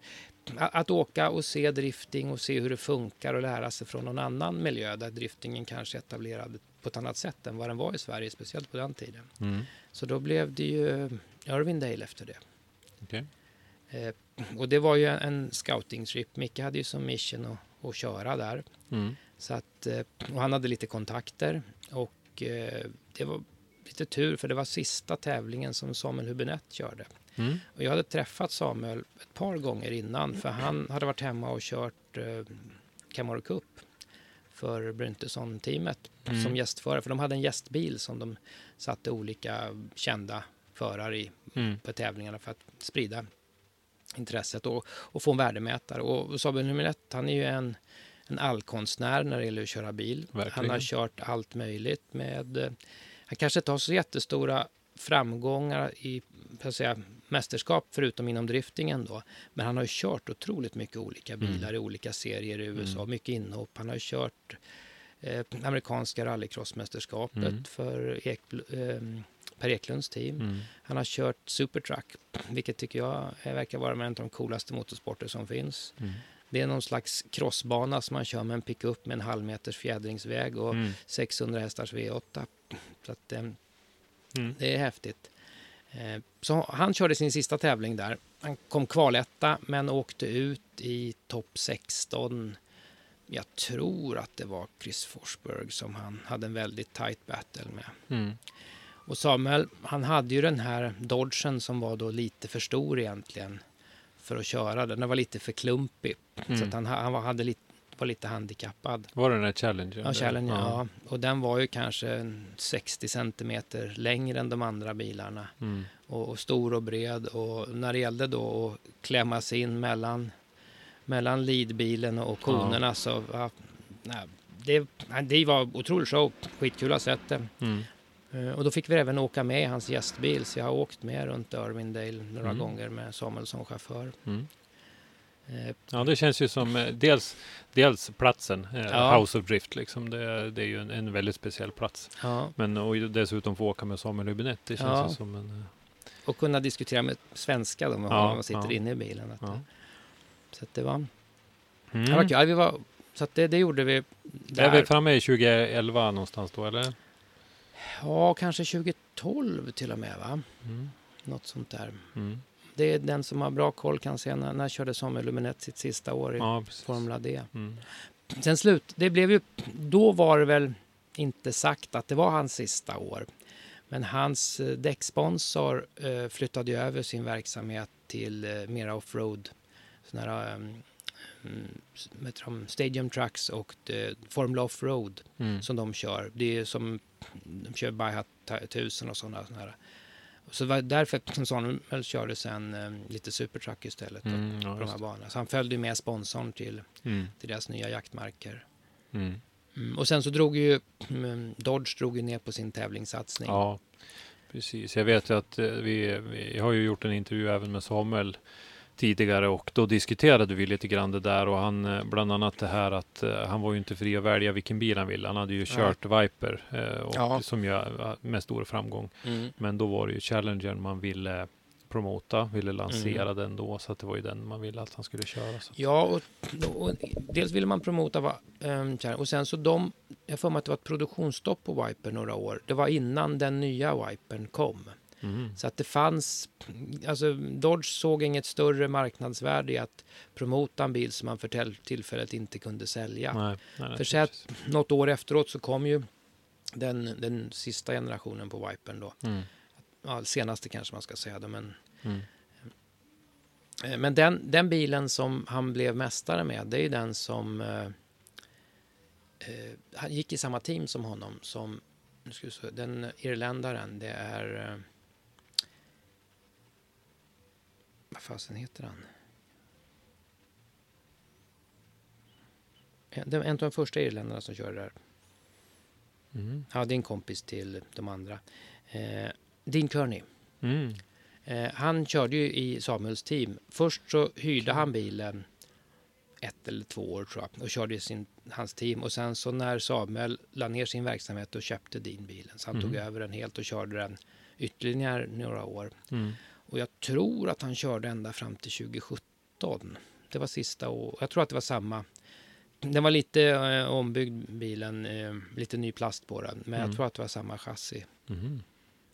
att åka och se drifting och se hur det funkar och lära sig från någon annan miljö där driftingen kanske är etablerad på ett annat sätt än vad den var i Sverige, speciellt på den tiden. Mm. Så då blev det ju Irvindale efter det. Okej. Eh, och det var ju en scouting-trip. Micke hade ju som mission att, att köra där. Mm. Så att, eh, och han hade lite kontakter och eh, det var lite tur för det var sista tävlingen som Samuel Hübinette körde. Mm. Och jag hade träffat Samuel ett par gånger innan för han hade varit hemma och kört eh, Camaro Cup för Bryntesson-teamet Mm. som gästförare. För de hade en gästbil som de satte olika kända förare i Mm. på tävlingarna för att sprida intresset och, och få en värdemätare. Och Samuel Hübinette, han är ju en, en allkonstnär när det gäller att köra bil. Han Verkligen. har kört allt möjligt med... eh, Han kanske inte har så jättestora framgångar i säga, mästerskap förutom inom driftingen då. Men han har ju kört otroligt mycket olika bilar i olika serier i USA, mycket inhopp. Han har ju kört eh, amerikanska rallycrossmästerskapet Mm. för Ek, eh, Per Eklunds team. Mm. Han har kört supertruck, vilket tycker jag verkar vara en av de coolaste motorsporter som finns. Mm. Det är någon slags crossbana som man kör med en pickup med en halv meters fjädringsväg och Mm. 600 hästars V8. Så att, eh, Mm. det är häftigt. Eh, Så han körde sin sista tävling där. Han kom kvaletta men åkte ut i topp 16. Jag tror att det var Chris Forsberg som han hade en väldigt tight battle med. Mm. Och Samuel, han hade ju den här Dodgen som var då lite för stor egentligen för att köra den. Den var lite för klumpig. Så Mm. att han, ha- han hade lite, var lite handikappad. Var det den där Challenger? Ja, Challenger, ja. Och den var ju kanske en 60 centimeter längre än de andra bilarna. Mm. Och, och stor och bred. Och när det gällde då att klämma sig in mellan, mellan leadbilen och konerna så... Ja, det, det var otrolig show. Skitkul att ha sett det. Mm. Eh, Och då fick vi även åka med i hans gästbil, så jag har åkt med runt Irvindale några Mm. gånger med Samuel som chaufför. Mm. Ja, det känns ju som eh, dels, dels platsen, eh, Ja. House of Drift, liksom. det, det är ju en, en väldigt speciell plats. Ja, Men och dessutom få åka med Samuel Hübinette, det känns Ja. ju som en... eh, och kunna diskutera med svenska då, med Ja, honom man sitter inne i bilen. Så att det var, Mm. det var kul. Vi var, så det, det gjorde vi Det är vi där. framme i 2011 någonstans då, eller? Ja, kanske 2012 till och med, va? Mm. Något sånt där. Mm. Det är den som har bra koll kan se när, när körde Samuel Luminette sitt sista år i Ja. Formula D. Mm. Sen slut, det blev ju, då var det väl inte sagt att det var hans sista år. Men hans eh, däcksponsor eh, flyttade ju över sin verksamhet till eh, mera offroad. Såna här, um, de, Stadium Trucks och eh, Formula Offroad Mm. som de kör. Det är som, de kör Baihat 1000 och sådana. såna här. Så det var därför Samuel körde sen eh, lite supertruck istället då, Mm, ja, på de här banorna. Så han följde med sponsorn till, Mm. till deras nya jaktmarker. Mm. Mm. Och sen så drog ju mm, Dodge drog ju ner på sin tävlingssatsning. Ja, precis. Jag vet ju att eh, vi, vi har ju gjort en intervju även med Samuel tidigare och då diskuterade vi lite grann det där och han eh, bland annat det här att eh, han var ju inte fri att välja vilken bil han ville. Han hade ju kört Viper eh, och, Ja. som ju med stor framgång. Mm. Men då var det ju Challenger man ville promota, ville lansera Mm. den då så att det var ju den man ville att han skulle köra. Så. Ja, och, och dels ville man promota va, ehm, och sen så de, jag får mig att det var ett produktionsstopp på Viper några år. Det var innan den nya Vipern kom. Mm. Så att det fanns, alltså Dodge såg inget större marknadsvärde i att promota en bil som man för tillfället inte kunde sälja. Nej, nej, För precis. Något år efteråt så kom ju den, den sista generationen på Vipern då. Mm. Ja, senaste kanske man ska säga då, men Mm. Eh, Men den, den bilen som han blev mästare med, det är ju den som... Eh, eh, han gick i samma team som honom, som... Nu ska vi se, den irländaren, det är... Eh, vad fasen heter han? En, det var en av de första irländarna som körde där. Mm. Ja, det är en kompis till de andra. Eh, Dean Kearney. Mm. Eh, han körde ju i Samuels team. Först så hyrde han bilen ett eller två år tror jag och körde sin, hans team. Och sen så när Samuel la ner sin verksamhet då köpte Dean bilen. Så han tog Mhm. över den helt och körde den ytterligare några år. Mm. Och jag tror att han körde ända fram till 2017. det var sista och jag tror att det var samma. Den var lite eh, ombyggd bilen, eh, lite ny plast på den, men Mm. jag tror att det var samma chassi. Mhm.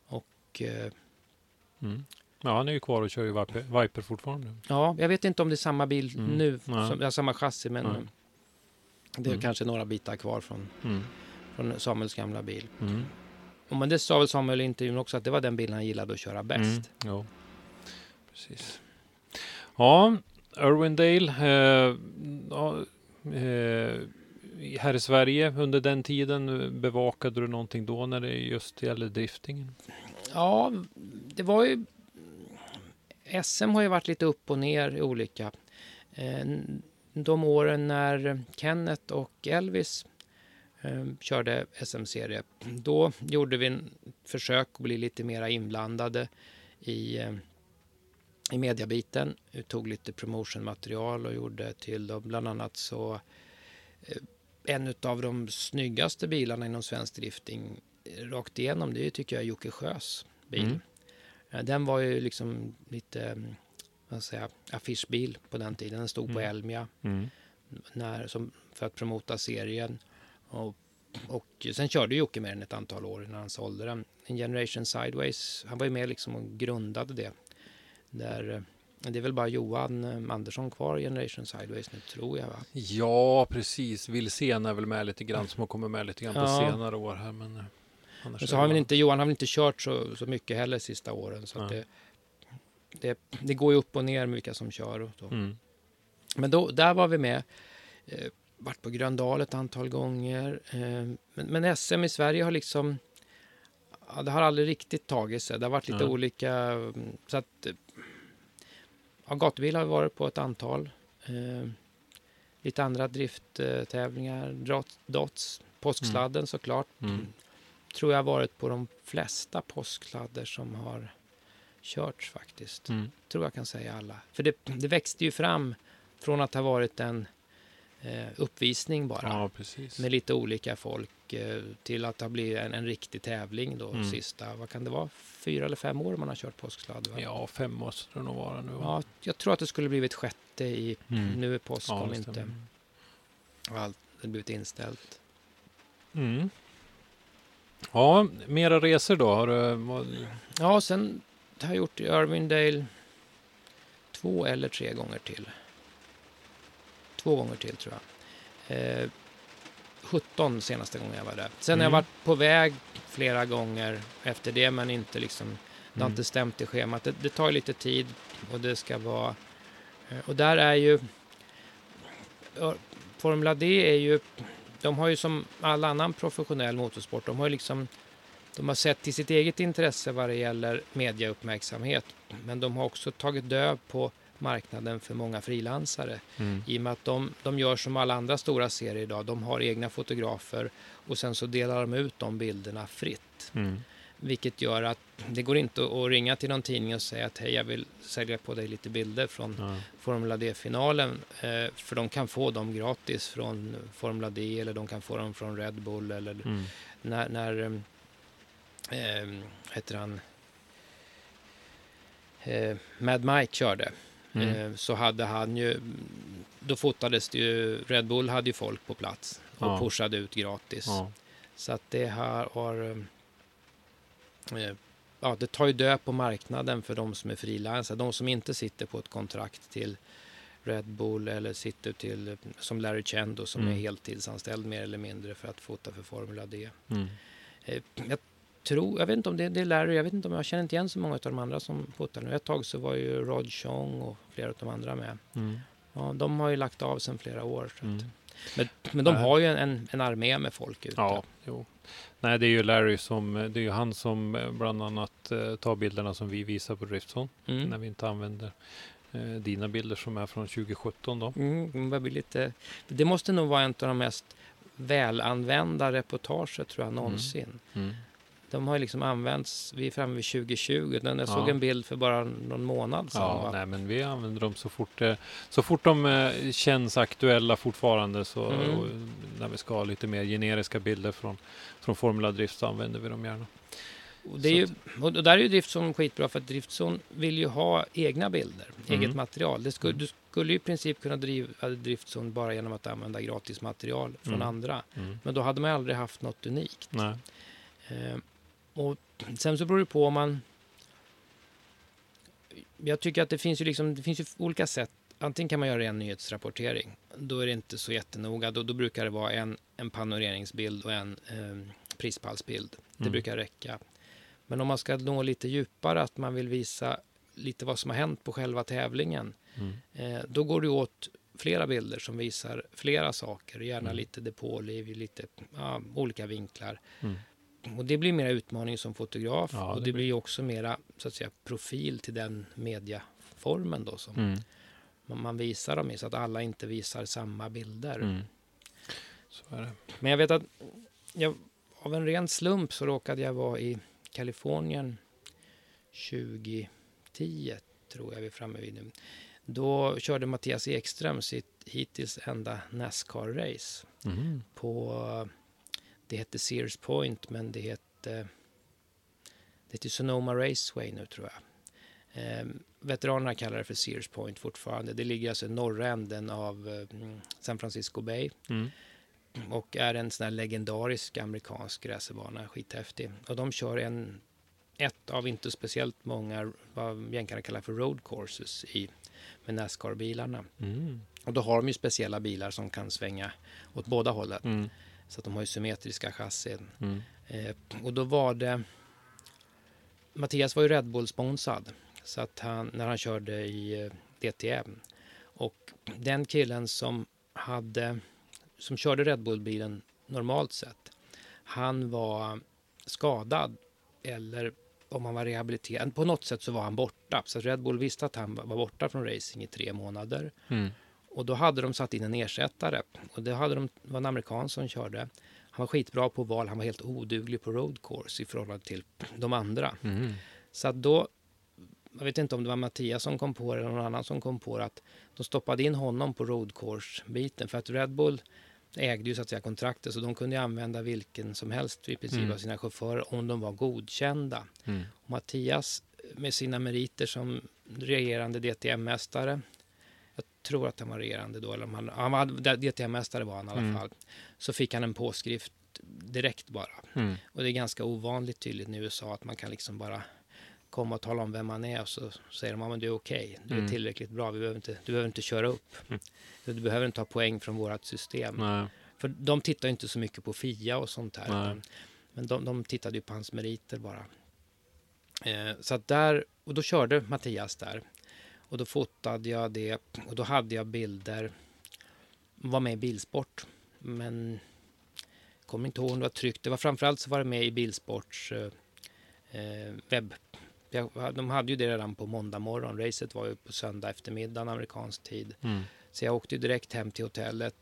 Och, eh, Mm. Ja, han är ju kvar och kör ju Viper, Viper fortfarande. ja, jag vet inte om det är samma bil Mm. nu, som, ja, samma chassi, men det är Mm. kanske några bitar kvar från, Mm. från Samuels gamla bil. Mm. Och men det sa väl Samuel i intervjun också att det var den bilen han gillade att köra bäst. Mm. Ja, precis. Ja, Irwindale. Eh, ja, eh, här i Sverige under den tiden, bevakade du någonting då när det just gäller driftingen? Ja, det var ju... SM har ju varit lite upp och ner i olika. Eh, de åren när Kenneth och Elvis eh, körde SM-serie, då gjorde vi en försök att bli lite mer inblandade i, eh, i mediabiten. Vi tog lite promotionmaterial och gjorde till dem. Bland annat så eh, en av de snyggaste bilarna inom svensk drifting eh, rakt igenom, det tycker jag är Jocke Sjös bil. Mm. Eh, Den var ju liksom lite mm, vad ska jag säga, affischbil på den tiden. Den stod på Mm. Elmia Mm. när, som, för att promota serien. Och, och sen körde Jocke med den ett antal år innan han sålde den. En Generation Sideways, han var ju med liksom och grundade det. Där, eh, det är väl bara Johan eh, Andersson kvar i Generation Sideways nu tror jag va? Ja, precis. Wilsén är väl med lite grann som har kommit med lite grann på Ja. senare år här. Men, eh, annars Men så har väl inte, Johan har väl inte kört så, så mycket heller sista åren. Så Nej. det, det, det går ju upp och ner med vilka som kör. Och så. Mm. Men då, där var vi med. Eh, varit på Gröndal ett antal gånger. Eh, men, men SM i Sverige har liksom... Ja, det har aldrig riktigt tagit sig. Det har varit lite Nej. olika... mm, Så att... Ja, gatubil har vi varit på ett antal. Eh, lite andra drifttävlingar. Dots. Påsksladden såklart. Mm. Tror jag har varit på de flesta påsksladdar som har körts faktiskt Mm. tror jag kan säga alla. För det, det växte ju fram från att ha varit en uppvisning bara. Ja. Med lite olika folk eh, till att ha blivit en, en riktig tävling då Mm. sista, vad kan det vara, fyra eller fem år man har kört påsksladd? Va? Ja, fem måste det nog vara nu. va? ja, jag tror att det skulle blivit sjätte i, Mm. nu är påsk Ja, om det inte allt det blivit inställt. Mm. Ja, mera resor då? Har du, vad, Ja, sen har jag gjort i Irvindale två eller tre gånger till. Två gånger till tror jag. Eh, 17 senaste gången jag var där. Sen har jag Mm. varit på väg flera gånger efter det, men inte liksom, det har Mm. inte stämt i schemat. Det, det tar lite tid och det ska vara... eh, Och där är ju... Formula D är ju... De har ju som all annan professionell motorsport, de har ju liksom... De har sett till sitt eget intresse vad det gäller mediauppmärksamhet. Men de har också tagit död på marknaden för många frilansare. mm. I och med att de, de gör som alla andra stora serier idag. De har egna fotografer och sen så delar de ut de bilderna fritt. Mm. Vilket gör att det går inte att ringa till någon tidning och säga att hej, jag vill sälja på dig lite bilder från Ja. Formula D-finalen. Eh, för de kan få dem gratis från Formula D eller de kan få dem från Red Bull eller Mm. när, när ehm, heter han, eh, Mad Mike körde, Mm. eh, så hade han ju, då fotades det ju, Red Bull hade ju folk på plats och Ja. pushade ut gratis. Ja. Så att det här har, ehm, eh, ja det tar ju död på marknaden för de som är frilansare, de som inte sitter på ett kontrakt till Red Bull eller sitter till, som Larry Chendo som Mm. är heltidsanställd mer eller mindre för att fota för Formula D. Mm. Eh, Jag tror, jag vet inte om det, det är Larry, jag vet inte om jag känner inte igen så många av de andra som fotar nu. Ett tag så var ju Rod Chong och flera av de andra med. Mm. Ja, de har ju lagt av sedan flera år. Mm. men, men de har ju en, en armé med folk ute. Ja, jo. Nej, det är ju Larry som, det är ju han som eh, bland annat eh, tar bilderna som vi visar på Driftson. Mm. När vi inte använder eh, dina bilder som är från 2017 då. Mm, det lite, det måste nog vara en av de mest välanvända reportager tror jag någonsin. Mm. De har ju liksom använts, vi är framme vid 2020, den jag såg Ja. en bild för bara någon månad sedan. Ja, va? nej, men vi använder dem så fort, eh, så fort de eh, känns aktuella fortfarande. Så, Mm. och när vi ska ha lite mer generiska bilder från, från Formula Drift så använder vi dem gärna. Och, det är ju, och där är ju Driftson skitbra för att Driftson vill ju ha egna bilder, Mm. eget material. Det skulle, Du skulle ju i princip kunna driva Driftson bara genom att använda gratis material från Mm. andra. Mm. Men då hade man aldrig haft något unikt. Nej. Och sen så beror det på om man... Jag tycker att det finns ju, liksom, det finns ju olika sätt. Antingen kan man göra en nyhetsrapportering. Då är det inte så jättenoga. Då, då brukar det vara en, en panoreringsbild och en eh, prispallsbild. Det Mm. brukar räcka. Men om man ska nå lite djupare, att man vill visa lite vad som har hänt på själva tävlingen. Mm. Eh, då går det åt flera bilder som visar flera saker. Gärna Mm. lite depåliv, lite ja, olika vinklar. Mm. Och det blir mera utmaning som fotograf Ja, och det blir- blir också mera så att säga, profil till den mediaformen då som Mm. man, man visar dem i så att alla inte visar samma bilder. Mm. Men jag vet att jag, av en ren slump så råkade jag vara i Kalifornien 2010 tror jag vi är framme vid nu. Då körde Mattias Ekström sitt hittills enda Nascar-race Mm. på, det hette Sears Point, men det hette, det heter Sonoma Raceway nu tror jag. Eh, veteranerna kallar det för Sears Point fortfarande. Det ligger alltså i norra änden av eh, San Francisco Bay Mm. och är en sån här legendarisk amerikansk racerbana, skithäftig. Och de kör en, ett av inte speciellt många, vad jänkarna kallar för road courses i, med Nascar-bilarna. Mm. Och då har de ju speciella bilar som kan svänga åt båda hållen. Mm. Så att de har ju symmetriska chassin. Mm. Eh, och då var det... Mattias var ju Red Bull-sponsrad. Så att han, när han körde i eh, DTM. Och den killen som hade... Som körde Red Bull-bilen normalt sett. Han var skadad. Eller om han var rehabiliterad. På något sätt så var han borta. Så Red Bull visste att han var borta från racing i tre månader. Mm. Och då hade de satt in en ersättare. Och det hade de, det var en amerikan som körde. Han var skitbra på val, han var helt oduglig på road course i förhållande till de andra. Mm. Så att då, jag vet inte om det var Mattias som kom på det eller någon annan som kom på det, att de stoppade in honom på road course-biten. För att Red Bull ägde ju så att säga kontraktet, så de kunde ju använda vilken som helst i princip Mm. av sina chaufförer om de var godkända. Mm. Och Mattias med sina meriter som regerande DTM-mästare. Tror att han var regerande då, eller om han, han var DTM-mästare var han i alla Mm. fall. Så fick han en påskrift direkt bara. Mm. Och det är ganska ovanligt tydligt i USA att man kan liksom bara komma och tala om vem man är och så säger de att du är okej, du är Mm. tillräckligt bra, vi behöver inte, du behöver inte köra upp. Mm. Du behöver inte ha poäng från vårt system. Nej. För de tittar inte så mycket på FIA och sånt här. Utan- Men de, de tittade ju på hans meriter bara. Eh, så att där, och då körde Mattias där. Och då fotade jag det och då hade jag bilder. Var med i Bilsport. Men kommer inte ihåg om det var tryckt. Det var framförallt så var det med i Bilsports eh, eh, webb. De hade ju det redan på måndag morgon. Racet var ju på söndag eftermiddag amerikansk tid. Mm. Så jag åkte direkt hem till hotellet,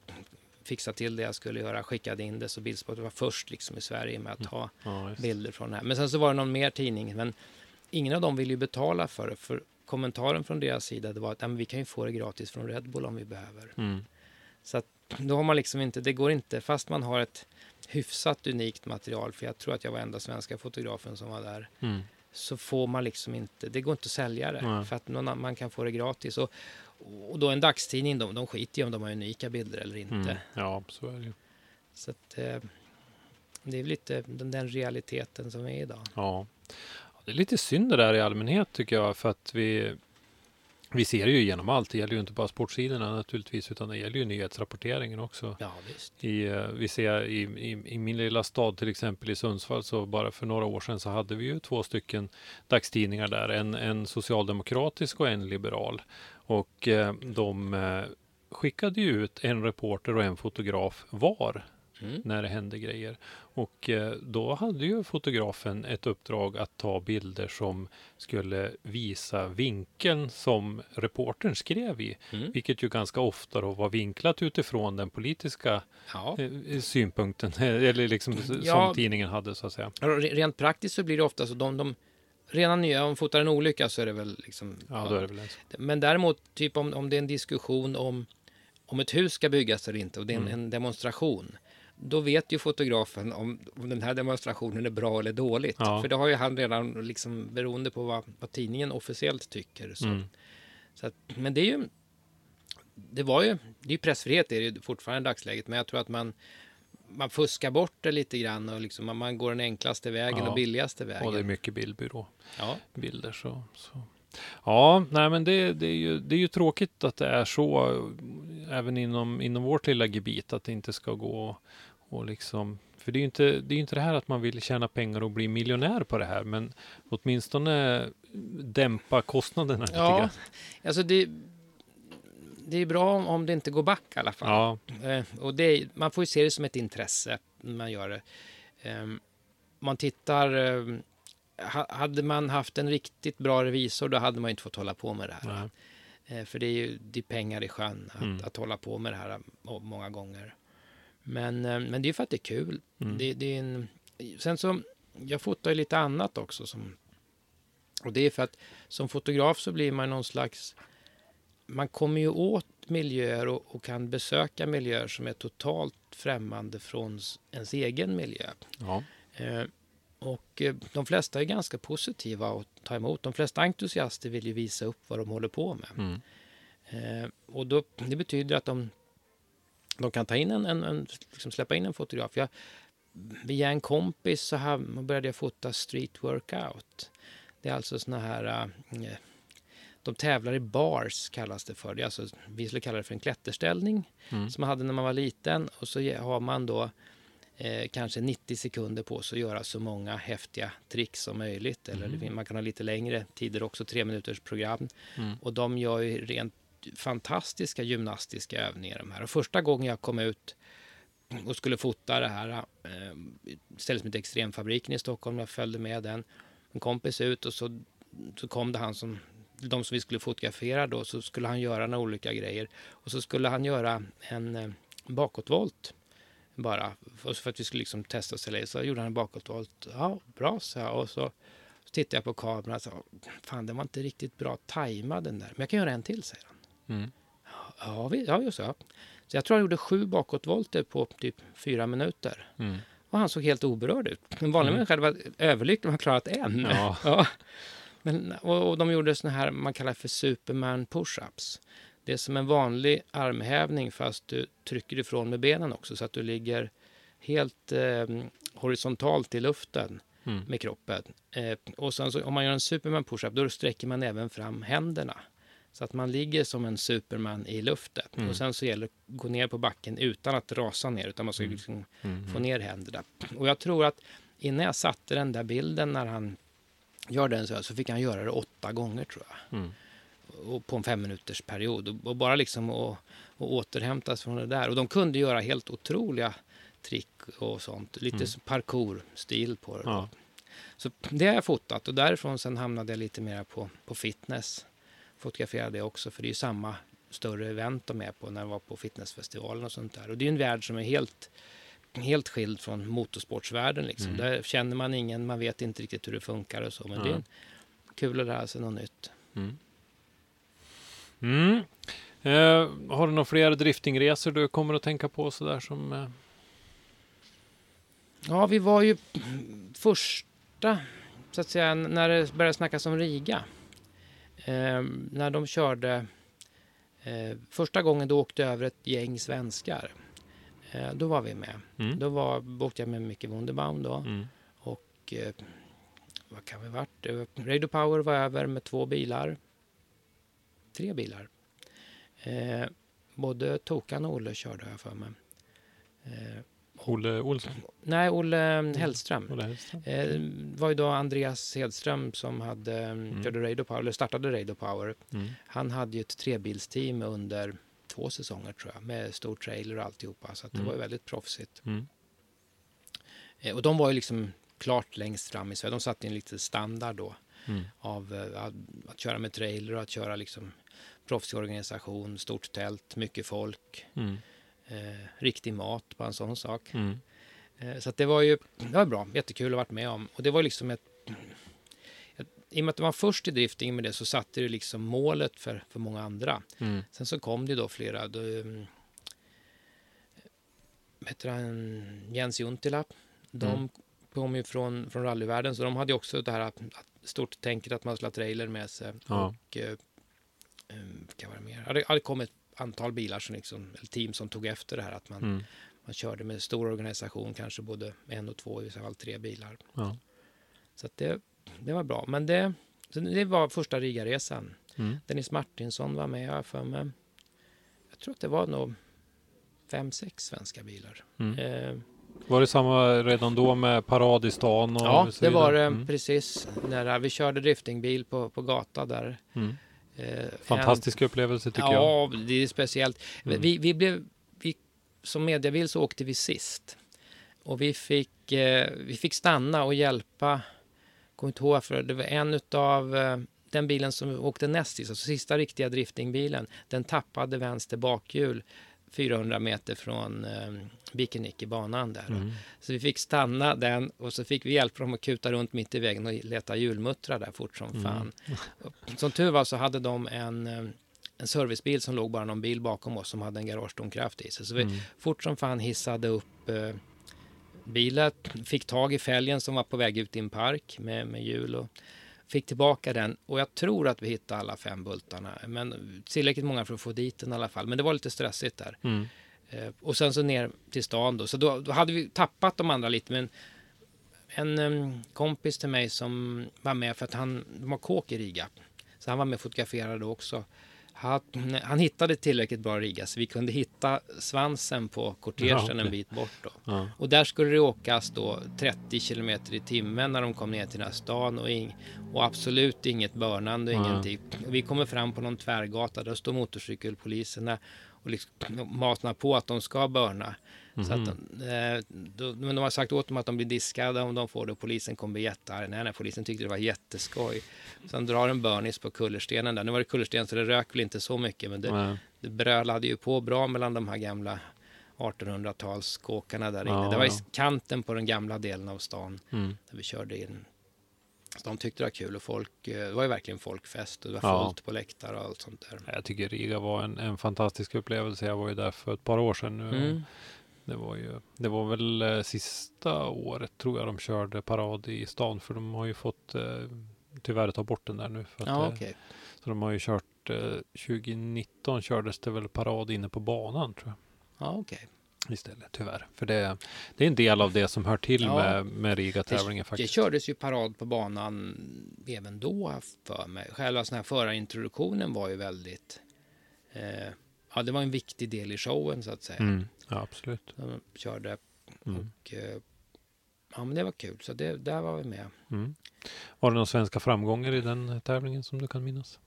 fixade till det jag skulle göra, skickade in det. Så Bildsport var först liksom i Sverige med att ha Ja, just. bilder från det här. Men sen så var det någon mer tidning, men ingen av dem ville ju betala för det. För kommentaren från deras sida det var att "Ja, men vi kan ju få det gratis från Red Bull om vi behöver. Mm. Så att då har man liksom inte, det går inte, fast man har ett hyfsat unikt material, för jag tror att jag var enda svenska fotografen som var där, Mm. så får man liksom inte, det går inte att sälja det. Nej. För att någon, man kan få det gratis. Och, och då en dagstidning, de, de skiter ju om de har unika bilder eller inte. Mm. Ja, så är det. Så att, eh, det är väl lite den, den realiteten som är idag. Ja. Det är lite synd det där i allmänhet tycker jag för att vi vi ser ju igenom allt. Det gäller ju inte bara sportsidorna naturligtvis utan det gäller ju nyhetsrapporteringen också. Ja, visst. I, eh, vi ser i, i, i min lilla stad till exempel i Sundsvall så bara för några år sedan så hade vi ju två stycken dagstidningar där. En, en socialdemokratisk och en liberal. Och eh, de eh, skickade ju ut en reporter och en fotograf var Mm. när det hände grejer. Och eh, då hade ju fotografen ett uppdrag att ta bilder som skulle visa vinkeln som reportern skrev i. Mm. Vilket ju ganska ofta då var vinklat utifrån den politiska Ja. eh, synpunkten, eller liksom Ja. som tidningen hade så att säga. Re- Rent praktiskt så blir det ofta så de, de rena nya, om fotar en olycka så är det väl liksom... Ja, då är det väl en Men däremot, typ om, om det är en diskussion om, om ett hus ska byggas eller inte och det är en, Mm. en demonstration. Då vet ju fotografen om, om den här demonstrationen är bra eller dåligt. Ja. För det har ju han redan, liksom, beroende på vad, vad tidningen officiellt tycker. Så. Mm. Så att, men det är ju, det var ju, det är ju pressfrihet är det ju fortfarande i dagsläget, men jag tror att man, man fuskar bort det lite grann och liksom, man- man går den enklaste vägen Ja. och billigaste vägen. Och det är mycket bildbyrå. ja. bilder. Så, så. Ja, nej men det, det, är ju, det är ju tråkigt att det är så även inom, inom vårt lilla gebit att det inte ska gå och liksom för det är ju inte det, är inte det här att man vill tjäna pengar och bli miljonär på det här men åtminstone dämpa kostnaderna lite ja, grann. alltså det, det är bra om, om det inte går back i alla fall. Ja, Eh, och det, man får ju se det som ett intresse när man gör det. Eh, man tittar... Eh, ha- hade man haft en riktigt bra revisor då hade man ju inte fått hålla på med det här. Eh, för det är ju det är pengar i sjön att, Mm. att hålla på med det här många gånger. Men, eh, men det är för att det är kul. Mm. Det, det är en, sen så, jag fotar ju lite annat också. Som, och det är för att som fotograf så blir man någon slags... Man kommer ju åt miljöer och, och kan besöka miljöer som är totalt främmande från ens egen miljö. Ja. Eh, och eh, de flesta är ganska positiva att ta emot. De flesta entusiaster vill ju visa upp vad de håller på med. Mm. Eh, och då, det betyder att de, de kan ta in en, en, en liksom släppa in en fotograf. Jag, via en kompis så här, började jag fota street workout. Det är alltså såna här... eh, de tävlar i bars kallas det för. Det alltså, vi skulle kalla det för en klätterställning Mm. som man hade när man var liten. Och så har man då eh, kanske 90 sekunder på sig att göra så många häftiga tricks som möjligt. Eller fin- man kan ha lite längre tider också, tre minuters program. Mm. Och de gör ju rent fantastiska gymnastiska övningar de här. Och första gången jag kom ut och skulle fota det här, eh, stället som heter Extremfabriken i Stockholm, jag följde med den, en kompis ut och så, så kom det han som, de som vi skulle fotografera då, så skulle han göra några olika grejer. Och så skulle han göra en eh, bakåtvolt bara, för, för att vi skulle liksom testa och sälja. Så gjorde han en bakåtvolt. Ja, bra, så jag. Och så, så tittade jag på kameran och sa, fan den var inte riktigt bra tajmad den där. Men jag kan göra en till, säger han. Mm. Ja, vi, ja just det. ja. Så jag tror han gjorde sju bakåtvolter på typ fyra minuter. Mm. Och han såg helt oberörd ut. En vanlig Mm. människa hade varit överlycklig om han klarat en. Ja. Men, och, och de gjorde såna här man kallar för superman push-ups. Det är som en vanlig armhävning fast du trycker ifrån med benen också så att du ligger helt eh, horisontalt i luften Mm. med kroppen. Eh, och sen så, om man gör en superman push-up då sträcker man även fram händerna. Så att man ligger som en superman i luften. Mm. Och sen så gäller det att gå ner på backen utan att rasa ner utan man ska liksom Mm. få ner händerna. Och jag tror att innan jag satte den där bilden när han gör den så, här, så fick han göra det åtta gånger tror jag. Mm. Och på en fem minuters period. Och, bara liksom att återhämtas från det där. Och de kunde göra helt otroliga trick och sånt. Lite Mm. parkour-stil på det. Ja. Så det har jag fotat och därifrån sen hamnade jag lite mer på, på fitness. Fotograferade jag också för det är ju samma större event de är på när jag var på fitnessfestivalen och sånt där. Och det är ju en värld som är helt, helt skild från motorsportsvärlden liksom. Mm. Där känner man ingen, man vet inte riktigt hur det funkar och så. Men det Ja. är kul att lära sig något nytt. Mm. Mm. Eh, har du några fler driftingresor du kommer att tänka på sådär som... Eh, Ja, vi var ju första, så att säga, när det började snackas om Riga. Eh, när de körde, eh, första gången då åkte över ett gäng svenskar. Eh, då var vi med. mm. Då var, åkte jag med Micke Wunderbaum då. Mm. Och eh, vad kan vi varit? Var- Radio Power var över med två bilar. Tre bilar. Eh, både Tokan och Olle körde jag för mig. Olle Olsson? nej, Olle Hellström. Olle Hellström? Eh, var ju då Andreas Hedström som hade, mm. körde Radio Power, eller startade Radio Power. Mm. Han hade ju ett trebilsteam under två säsonger tror jag, med stor trailer och alltihopa. Så det Mm. var ju väldigt proffsigt. Mm. Eh, och de var ju liksom klart längst fram i Sverige. De satte en liten standard då Mm. av eh, att, att köra med trailer och att köra liksom proffsig organisation, stort tält, mycket folk, Mm. Eh, riktig mat, bara en sån sak. Mm. Eh, Så det var ju det var bra, jättekul att varit med om. Och det var liksom ett... ett I och med att de var först i drifting med det så satte det liksom målet för, för många andra. Mm. Sen så kom det då flera... Då, mm, heter han, Jens Juntila. De Mm. kom ju från, från rallyvärlden så de hade ju också det här att, att stort tänket att man skulle ha trailer med sig. Ja. Och, eh, eh, vad var det mer? Det hade kommit antal bilar som liksom, eller team som tog efter det här att man, Mm. man körde med stor organisation, kanske både en och två, i vissa fall tre bilar. Ja. Så det, det var bra. Men det, det var första Rigaresan. Mm. Dennis Martinsson var med, jag för mig. Jag tror att det var nog fem, sex svenska bilar. Mm. Eh, Var det samma redan då med parad i stan? Och ja, det var det Mm. precis. När vi körde driftingbil på, på gata där. Mm. Eh, Fantastisk upplevelse tycker jag. ja, det är speciellt. Mm. Vi, vi blev, vi, som mediabil så åkte vi sist. Och vi fick, eh, vi fick stanna och hjälpa, kommer inte ihåg för det var en av eh, den bilen som åkte näst sist, alltså sista riktiga driftingbilen, den tappade vänster bakhjul 400 meter från eh, Bikenik banan där. Mm. Så vi fick stanna den och så fick vi hjälpa dem att kuta runt mitt i vägen och leta hjulmuttrar där fort som Mm. fan. Som tur var så hade de en, eh, en servicebil som låg bara någon bil bakom oss som hade en garagedomkraft i sig. Så vi Mm. fort som fan hissade upp eh, bilen, fick tag i fälgen som var på väg ut i en park med, med hjul och fick tillbaka den. Och jag tror att vi hittade alla fem bultarna, men tillräckligt många för att få dit den i alla fall. Men det var lite stressigt där. Mm. Eh, och sen så ner till stan då. Så då, då hade vi tappat de andra lite. Men en em, kompis till mig som var med för att han har kåk i Riga. Så han var med och fotograferade också. Han, han hittade tillräckligt bra Riga så vi kunde hitta svansen på kortegen en bit bort. Då. Ja. Och där skulle det åkas då 30 kilometer i timmen när de kom ner till den här stan och, ing, och absolut inget börnande och Ja. ingenting. Och vi kommer fram på någon tvärgata, där står motorcykelpoliserna och liksom matar på att de ska börna. Så att de, eh, men de har sagt åt dem att de blir diskade om de får det och polisen kommer bli jättearg. Nej, nej, polisen tyckte det var jätteskoj. De drar en burnis på kullerstenen där. Nu var det kullersten så det rök väl inte så mycket men det, det brölade ju på bra mellan de här gamla 1800-talskåkarna där inne. Ja, det var i kanten på den gamla delen av stan Mm. där vi körde in. Så de tyckte det var kul och folk, eh, det var ju verkligen folkfest och det var Ja. fullt på läktare och allt sånt där. Jag tycker Riga var en, en fantastisk upplevelse. Jag var ju där för ett par år sedan nu. Mm. Det var ju, det var väl eh, sista året tror jag de körde parad i stan. För de har ju fått eh, tyvärr ta bort den där nu. För att, Ja, eh, okej. Så de har ju kört, eh, 2019 kördes det väl parad inne på banan tror jag. Ja, okej. Istället tyvärr. För det, det är en del av det som hör till Ja. med, med Riga-tävlingen Det faktiskt. kördes ju parad på banan även då för mig. Själva sån här förarintroduktionen var ju väldigt, eh, ja det var en viktig del i showen så att säga. Mm. Ja, absolut. De körde Mm. och eh, ja men det var kul så det, där var vi med. Mm. Var det några svenska framgångar i den tävlingen som du kan minnas?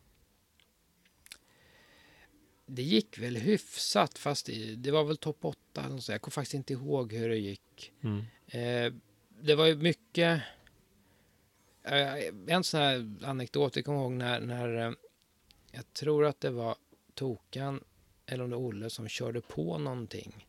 Det gick väl hyfsat fast det, det var väl topp 8 eller så. Jag kommer faktiskt inte ihåg hur det gick. Mm. Eh, det var ju mycket... Eh, en sån här anekdot, jag kommer ihåg när, när eh, jag tror att det var Tokan eller om det var Olle som körde på någonting.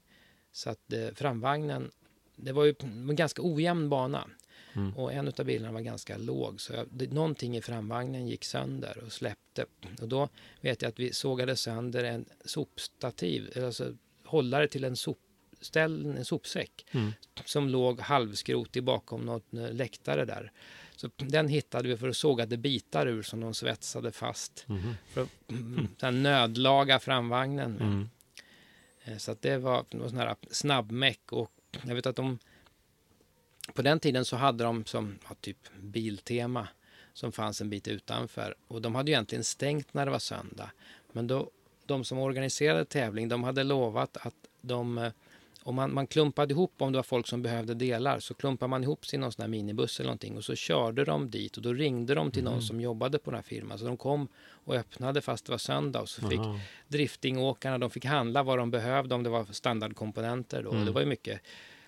Så att eh, framvagnen, det var ju en ganska ojämn bana. Mm. Och en av bilarna var ganska låg. Så jag, det, någonting i framvagnen gick sönder och släppte. Och då vet jag att vi sågade sönder en sopstativ, alltså hållare till en, sopställ, en sopsäck Mm. som låg halvskrotig bakom något eh, läktare där. Så den hittade vi för att sågade bitar ur som de svetsade fast Mhm. för att mm, nödlaga framvagnen. Mm. Eh, Så att det var, det var sån här snabbmäck och jag vet att de på den tiden så hade de som ja, typ Biltema som fanns en bit utanför och de hade ju egentligen stängt när det var söndag. Men då, de som organiserade tävling, de hade lovat att de om man, man klumpade ihop, om det var folk som behövde delar, så klumpade man ihop sig i någon sån här minibuss eller någonting och så körde de dit och då ringde de till någon som jobbade på den här firman. Så de kom och öppnade fast det var söndag och så fick Aha. driftingåkarna, de fick handla vad de behövde om det var standardkomponenter då. Mm. Och det var ju mycket,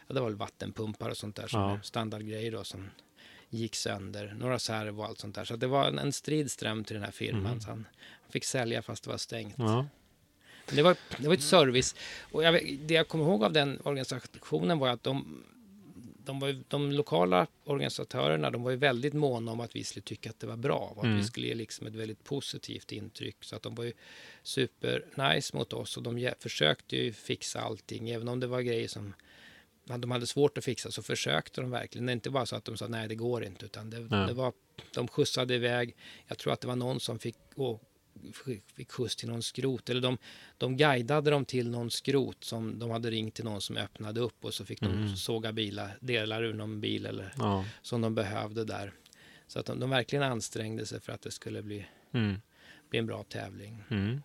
ja, det var väl vattenpumpar och sånt där som Ja. standardgrejer då som gick sönder. Några servo och allt sånt där. Så det var en, en strid ström till den här firman. Mm. Så han fick sälja fast det var stängt. Ja. Men Det var, det var ett service. Och jag, det jag kommer ihåg av den organisationen var att de, de, var ju, de lokala organisatörerna de var ju väldigt måna om att vi skulle tycka att det var bra. Och att Mm. vi skulle ge liksom ett väldigt positivt intryck. Så att de var ju super nice mot oss och de försökte ju fixa allting. Även om det var grejer som de hade svårt att fixa så försökte de verkligen. Det är inte bara så att de sa nej det går inte utan det, det var, de skjutsade iväg. Jag tror att det var någon som fick, å, fick skjuts till någon skrot. Eller de, de guidade dem till någon skrot som de hade ringt till någon som öppnade upp och så fick de Mm. såga bilar, delar ur någon bil eller Ja. som de behövde där. Så att de, de verkligen ansträngde sig för att det skulle bli, Mm. bli en bra tävling. Mm.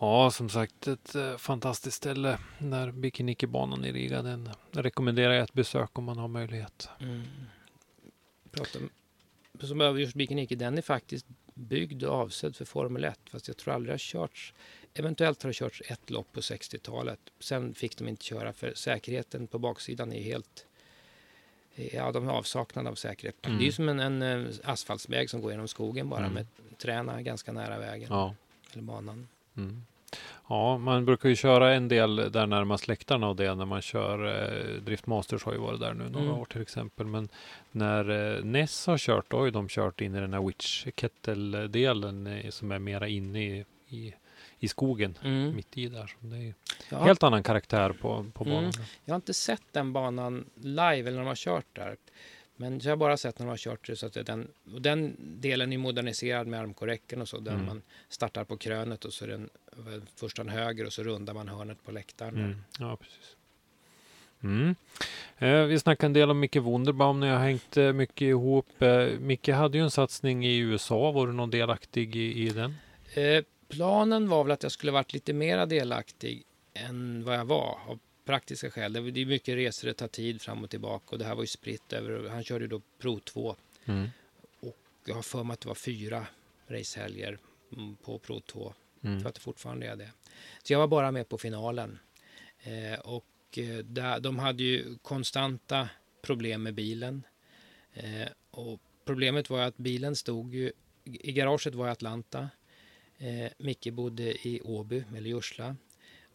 Ja, som sagt ett eh, fantastiskt ställe där Bikinikibanan i Riga. Den rekommenderar jag ett besök om man har möjlighet. Mm. Prata om, som övergjorts Bikiniki, den är faktiskt byggd och avsedd för Formel 1. Fast jag tror aldrig har körts. Eventuellt har det körts ett lopp på 60-talet. Sen fick de inte köra för säkerheten på baksidan är helt... Ja, de har avsaknad av säkerhet. Mm. Det är ju som en, en eh, asfaltsväg som går genom skogen bara Mm. med träna ganska nära vägen. Ja. Eller banan. Mm. Ja, man brukar ju köra en del där närmast läktarna och det när man kör eh, Drift Masters har ju varit där nu några Mm. år till exempel. Men när eh, Ness har kört, då har ju de kört in i den här Witch Kettle-delen eh, som är mera inne i, i, i skogen. Mm. Mitt i där. Det är Ja, helt annan karaktär på, på Mm. banan. Jag har inte sett den banan live eller när de har kört där. Men jag har bara sett när de har kört. Så att den, den delen är moderniserad med armkorräcken och så. Där Mm. man startar på krönet och så är den först en höger och så rundar man hörnet på läktaren. Mm. Ja, precis. Mm. Eh, vi snackade en del om Micke Wunderbaum när jag hängt eh, mycket ihop. Eh, Micke hade ju en satsning i USA. Var du någon delaktig i, i den? Eh, planen var väl att jag skulle varit lite mera delaktig än vad jag var. Av praktiska skäl. Det är mycket resor, det tar tid fram och tillbaka. Och det här var ju spritt över. Han körde då Pro 2. Mm. Jag har för mig att det var fyra racehelger mm, på Pro 2. Mm. för att det fortfarande är det. Så jag var bara med på finalen. Eh, och eh, där, de hade ju konstanta problem med bilen. Eh, och problemet var att bilen stod ju, i garaget var i Atlanta. Eh, Micke bodde i Åby, eller Jursla.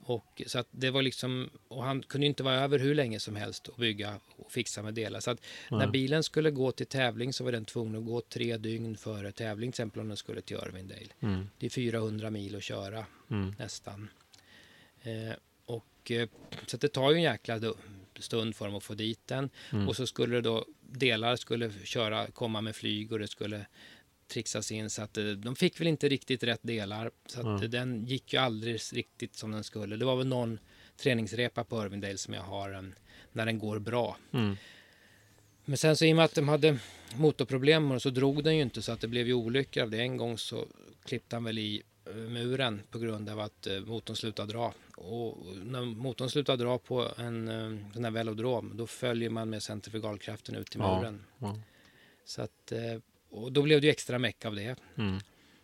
Och, så att det var liksom, och han kunde inte vara över hur länge som helst och bygga och fixa med delar. Så att när Nej. bilen skulle gå till tävling så var den tvungen att gå tre dygn före tävling, till exempel om den skulle till Irvindale. Mm. Det är 400 mil att köra Mm. nästan. Eh, och, eh, så att det tar ju en jäkla stund för dem att få dit den. Mm. Och så skulle det då delar skulle köra, komma med flyg och det skulle trixas in så att eh, de fick väl inte riktigt rätt delar. Så att Mm. den gick ju aldrig riktigt som den skulle. Det var väl någon träningsrepa på Irvindale som jag har eh, när den går bra. Mm. Men sen så i och med att de hade motorproblem så drog den ju inte så att det blev ju olyckor av det. En gång så klippte han väl i eh, muren på grund av att motorn slutade dra. Och när motorn slutar dra på en sån här velodrom då följer man med centrifugalkraften ut till Ja. muren. Ja. Så att, och då blev det ju extra meck av det. Mm.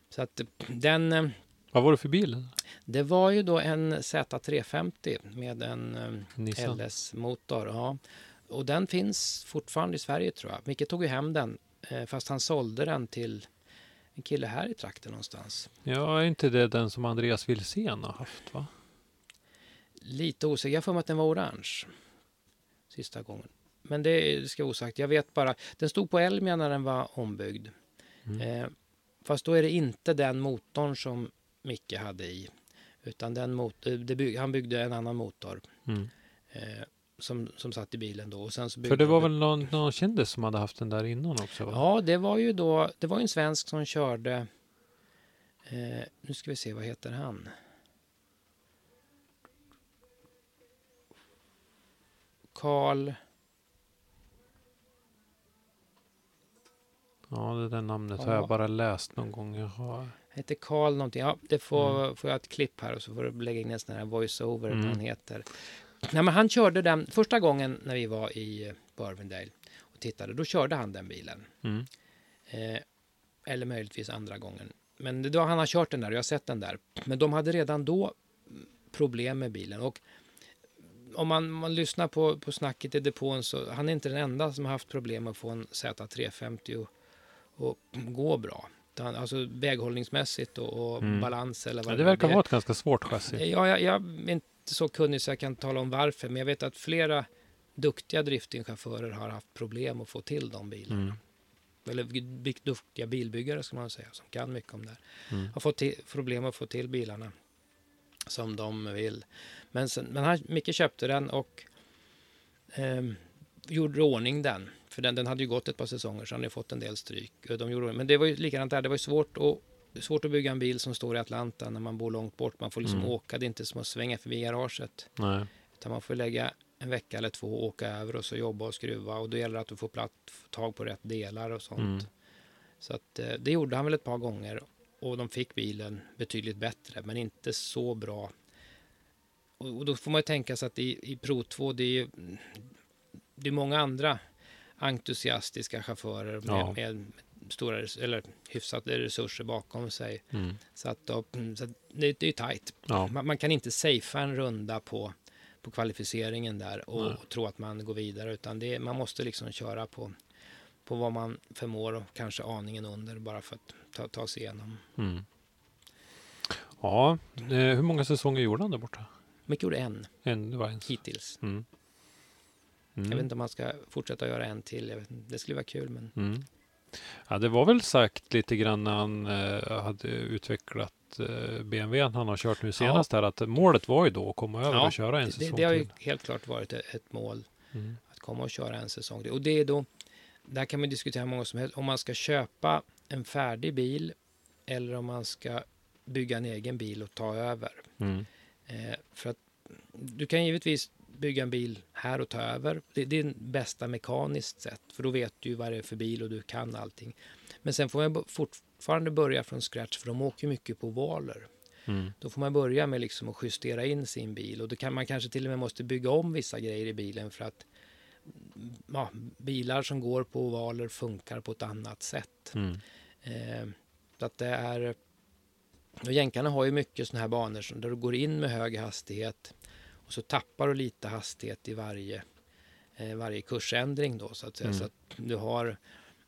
Så att den, eh, Vad var det för bil? det var ju då en Z350 med en eh? LS-motor. Ja. Och den finns fortfarande i Sverige tror jag. Micke tog ju hem den, eh, fast han sålde den till en kille här i trakten någonstans. Ja, är inte det den som Andreas Wilsén har haft? va? Lite osäker. Jag för mig att den var orange sista gången. Men det ska vara osagt. Jag vet bara. Den stod på Elmia när den var ombyggd. Mm. Eh, fast då är det inte den motorn som Micke hade i. Utan den mot, eh, bygg, han byggde en annan motor Mm. eh, som, som satt i bilen då. Och sen så För det var väl någon, någon kändis som hade haft den där innan också? Va? Ja, det var ju då, det var en svensk som körde, eh, nu ska vi se, vad heter han? Karl, Ja, det där namnet har Ja. jag bara läst någon gång. Jag har... heter Karl någonting, ja det får, får jag ett klipp här och så får du lägga in en sån här voice-over, Mm. han heter. Nej, men han körde den, första gången när vi var i på Irvindale och tittade, då körde han den bilen. Mm. Eh, eller möjligtvis andra gången. Men det, då, han har kört den där och jag har sett den där. Men de hade redan då problem med bilen. Och om man, man lyssnar på, på snacket i depån så han är inte den enda som har haft problem att få en Z350 att att gå bra. Alltså väghållningsmässigt och, och Mm. balans eller vad Ja, det verkar vara ett ganska svårt chassi. Ja, jag, jag är inte så kunnig så jag kan tala om varför, men jag vet att flera duktiga driftingchaufförer har haft problem att få till de bilarna. Mm. Eller duktiga bilbyggare ska man säga, som kan mycket om det här. Mm. Har fått till, problem att få till bilarna som de vill. Men, sen, men han, Micke köpte den och ehm, gjorde ordning den. För den, den hade ju gått ett par säsonger så han hade fått en del stryk. Och De gjorde, men det var ju likadant där, det var ju svårt att, svårt att bygga en bil som står i Atlanta när man bor långt bort. Man får liksom Mm. åka, det är inte som att svänga förbi garaget. Nej. Utan man får lägga en vecka eller två och åka över och så jobba och skruva. Och då gäller det att du får platt, tag på rätt delar och sånt. Mm. Så att, eh, det gjorde han väl ett par gånger. Och de fick bilen betydligt bättre, men inte så bra. Och, och då får man ju tänka sig att i, i Pro 2, det är ju det är många andra entusiastiska chaufförer med, Ja. med stora, eller hyfsade resurser bakom sig. Mm. Så att, då, så att det, det är tajt. Ja. Man, man kan inte safea en runda på, på kvalificeringen där och, Nej. tro att man går vidare, utan det, man måste liksom köra på, på vad man förmår och kanske aningen under bara för att ta, ta sig igenom. Mm. Ja, eh, hur många säsonger gjorde han där borta? Micke gjorde en En, det var en. hittills. Mm. Jag vet Mm. inte om man ska fortsätta göra en till. Vet, det skulle vara kul, men Mm. Ja, det var väl sagt lite grann när han eh, hade utvecklat eh, BMWn han har kört nu senast här att målet var ju då att komma över Ja, och köra en det, säsong det har ju till. helt klart varit ett, ett mål Mm. att komma och köra en säsong. till. Och det är då, där kan man diskutera hur många som helst, om man ska köpa en färdig bil eller om man ska bygga en egen bil och ta över. Mm. Eh, för att du kan givetvis bygga en bil här och ta över. Det, det är det bästa mekaniskt sett, för då vet du vad det är för bil och du kan allting. Men sen får man fortfarande börja från scratch, för de åker mycket på valer. Mm. Då får man börja med liksom att justera in sin bil och då kan man kanske till och med måste bygga om vissa grejer i bilen för att mm, ja, bilar som går på ovaler funkar på ett annat sätt. Mm. Eh, så att det är... Och jänkarna har ju mycket sådana här banor som, där du går in med hög hastighet och så tappar du lite hastighet i varje, eh, varje kursändring då så att säga. Mm. Så att du har...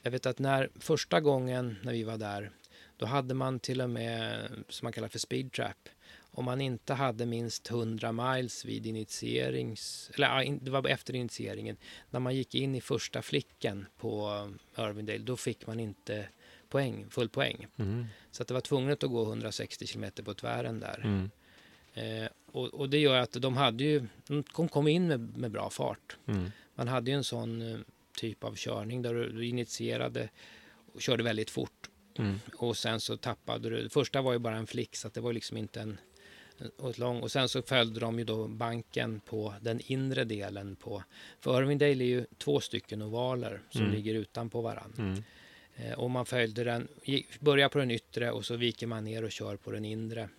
Jag vet att när första gången när vi var där, då hade man till och med, som man kallar för speed trap, om man inte hade minst 100 miles vid initierings... Eller det var efter initieringen. När man gick in i första flicken på Irvindale, då fick man inte poäng, full poäng. Mm. Så att det var tvunget att gå 160 km på tvären där. Mm. Eh, och, och det gör att de hade ju, de kom, in med, med bra fart. Mm. Man hade ju en sån eh, typ av körning där du, initierade och körde väldigt fort. Mm. Och sen så tappade du, det första var ju bara en flick så att det var liksom inte en, ett lång. Och sen så följde de ju då banken på den inre delen på, för Irvindale är ju två stycken ovaler som Mm. ligger utanpå varandra. Mm. Eh, och man följde den, gick- börjar på den yttre och så viker man ner och kör på den inre.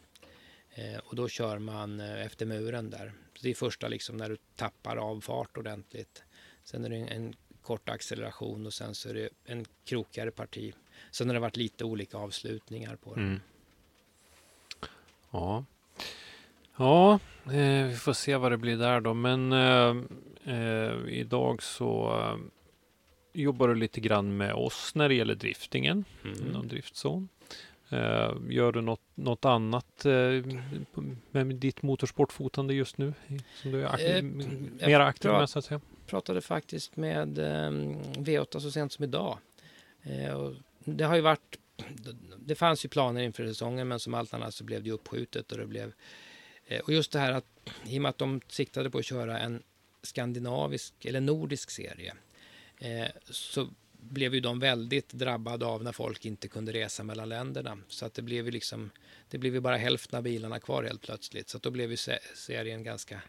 Eh, och då kör man eh, efter muren där. Så det är första liksom när du tappar av fart ordentligt. Sen är det en, kort acceleration och sen så är det en krokigare parti. Sen har det varit lite olika avslutningar på den. Mm. Ja. Ja, eh, vi får se vad det blir där då. Men eh, eh, idag så eh, jobbar du lite grann med oss när det gäller driftingen Mm. inom driftzon. Eh, gör du något, något annat eh, med ditt motorsportfotande just nu? Som du är ak- Eh, jag mer aktiv med så att säga? pratade faktiskt med eh, V8 så sent som idag. Det har ju varit, det fanns ju planer inför säsongen men som allt annat så blev det ju uppskjutet och det blev och just det här att i och med att de siktade på att köra en skandinavisk eller nordisk serie så blev ju de väldigt drabbade av när folk inte kunde resa mellan länderna. Så att det blev ju liksom, det blev ju bara hälften av bilarna kvar helt plötsligt. Så att då blev ju se- serien ganska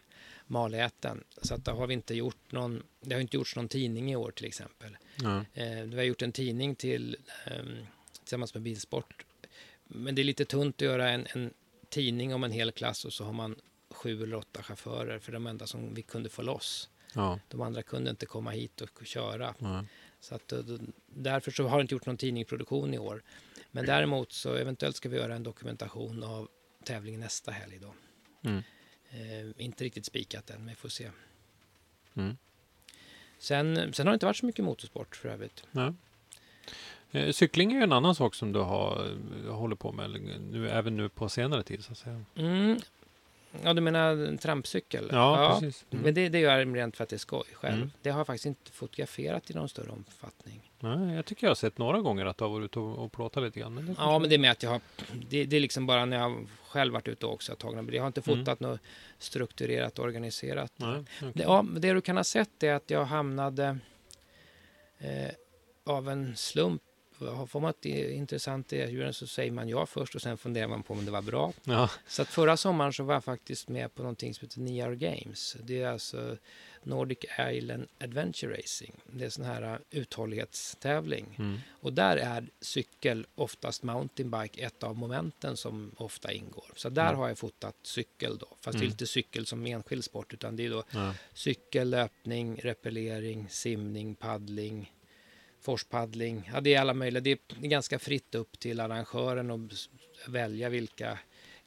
maläten. Så att då har vi inte gjort någon, det har inte gjorts någon tidning i år till exempel. Ja. Eh, vi har gjort en tidning till, ehm, tillsammans med Bilsport. Men det är lite tunt att göra en, en tidning om en hel klass och så har man sju eller åtta chaufförer för de enda som vi kunde få loss. Ja. De andra kunde inte komma hit och köra. Ja. Så att, eh, därför så har det inte gjort någon tidningsproduktion i år. Men däremot så eventuellt ska vi göra en dokumentation av tävlingen nästa helg då. Mm. Eh, inte riktigt spikat än, men vi får se. Mm. Sen, sen har det inte varit så mycket motorsport för övrigt. Nej. Eh, Cykling är ju en annan sak som du har eh, håller på med nu, även nu på senare tid så att säga. Mm. Ja, du menar en trampcykel? Ja, precis. Mm. Men det, det gör jag rent för att det är skoj själv. Mm. Det har jag faktiskt inte fotograferat i någon större omfattning. Nej, jag tycker jag har sett några gånger att du har varit ute och, och plåtat lite grann. Men Ja, men det är med att jag har... Det, det är liksom bara när jag själv varit ute också och tagit. Jag har inte Mm. fotat något strukturerat organiserat. Nej, okej. Det, ja, det du kan ha sett är att jag hamnade eh, av en slump. Får man ett intressant erbjudande så säger man ja först och sen funderar man på om det var bra. Ja, Så att förra sommaren så var jag faktiskt med på någonting som heter Niar Games. Det är alltså Nordic Island Adventure Racing. Det är sån här uh, uthållighetstävling. mm. Och där är cykel, oftast mountainbike, ett av momenten som ofta ingår. Så där Mm. har jag fotat cykel då. Fast det Mm. är inte cykel som enskild sport utan det är då ja. cykel, löpning, repellering, simning, paddling, forspaddling. Ja, det är alla möjliga. Det är ganska fritt upp till arrangören att välja vilka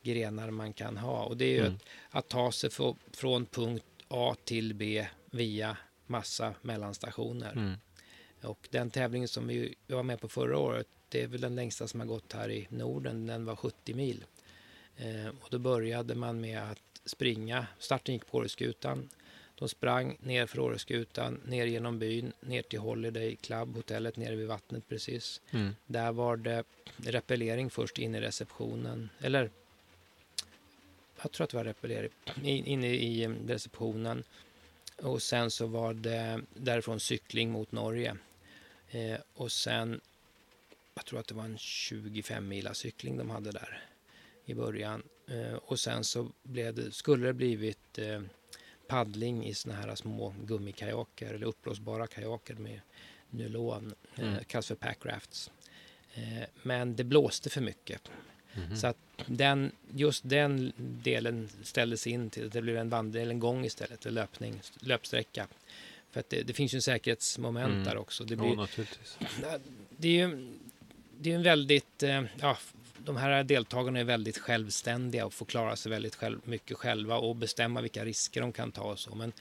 grenar man kan ha. Och det är ju Mm. att, att ta sig få- från punkt A till B via massa mellanstationer. Mm. Och den tävlingen som vi var med på förra året, det är väl den längsta som har gått här i Norden. Den var 70 mil. Eh, och då började man med att springa. Starten gick på Åreskutan. De sprang ner för Åreskutan, ner genom byn, ner till Holiday Club, hotellet nere vid vattnet precis. Mm. Där var det repellering först in i receptionen. Eller jag tror att det var repellering in- inne i eh, receptionen. Och sen så var det därifrån cykling mot Norge. Eh, och sen, jag tror att det var en 25 mila cykling de hade där i början. Eh, och sen så blev det, skulle det blivit eh, paddling i såna här små gummikajaker eller uppblåsbara kajaker med nylon. Eh, Mm. kallas för packrafts. Eh, men det blåste för mycket. Mhm. Så att den, just den delen ställdes in till att det blev en vandring eller en gång istället, en löpning, löpsträcka. För att det, det finns ju en säkerhetsmoment Mm. där också. Det, Ja, blir, naturligtvis. det är ju det är en väldigt, eh, ja, de här deltagarna är väldigt självständiga och får klara sig väldigt själv, mycket själva och bestämma vilka risker de kan ta och så. Men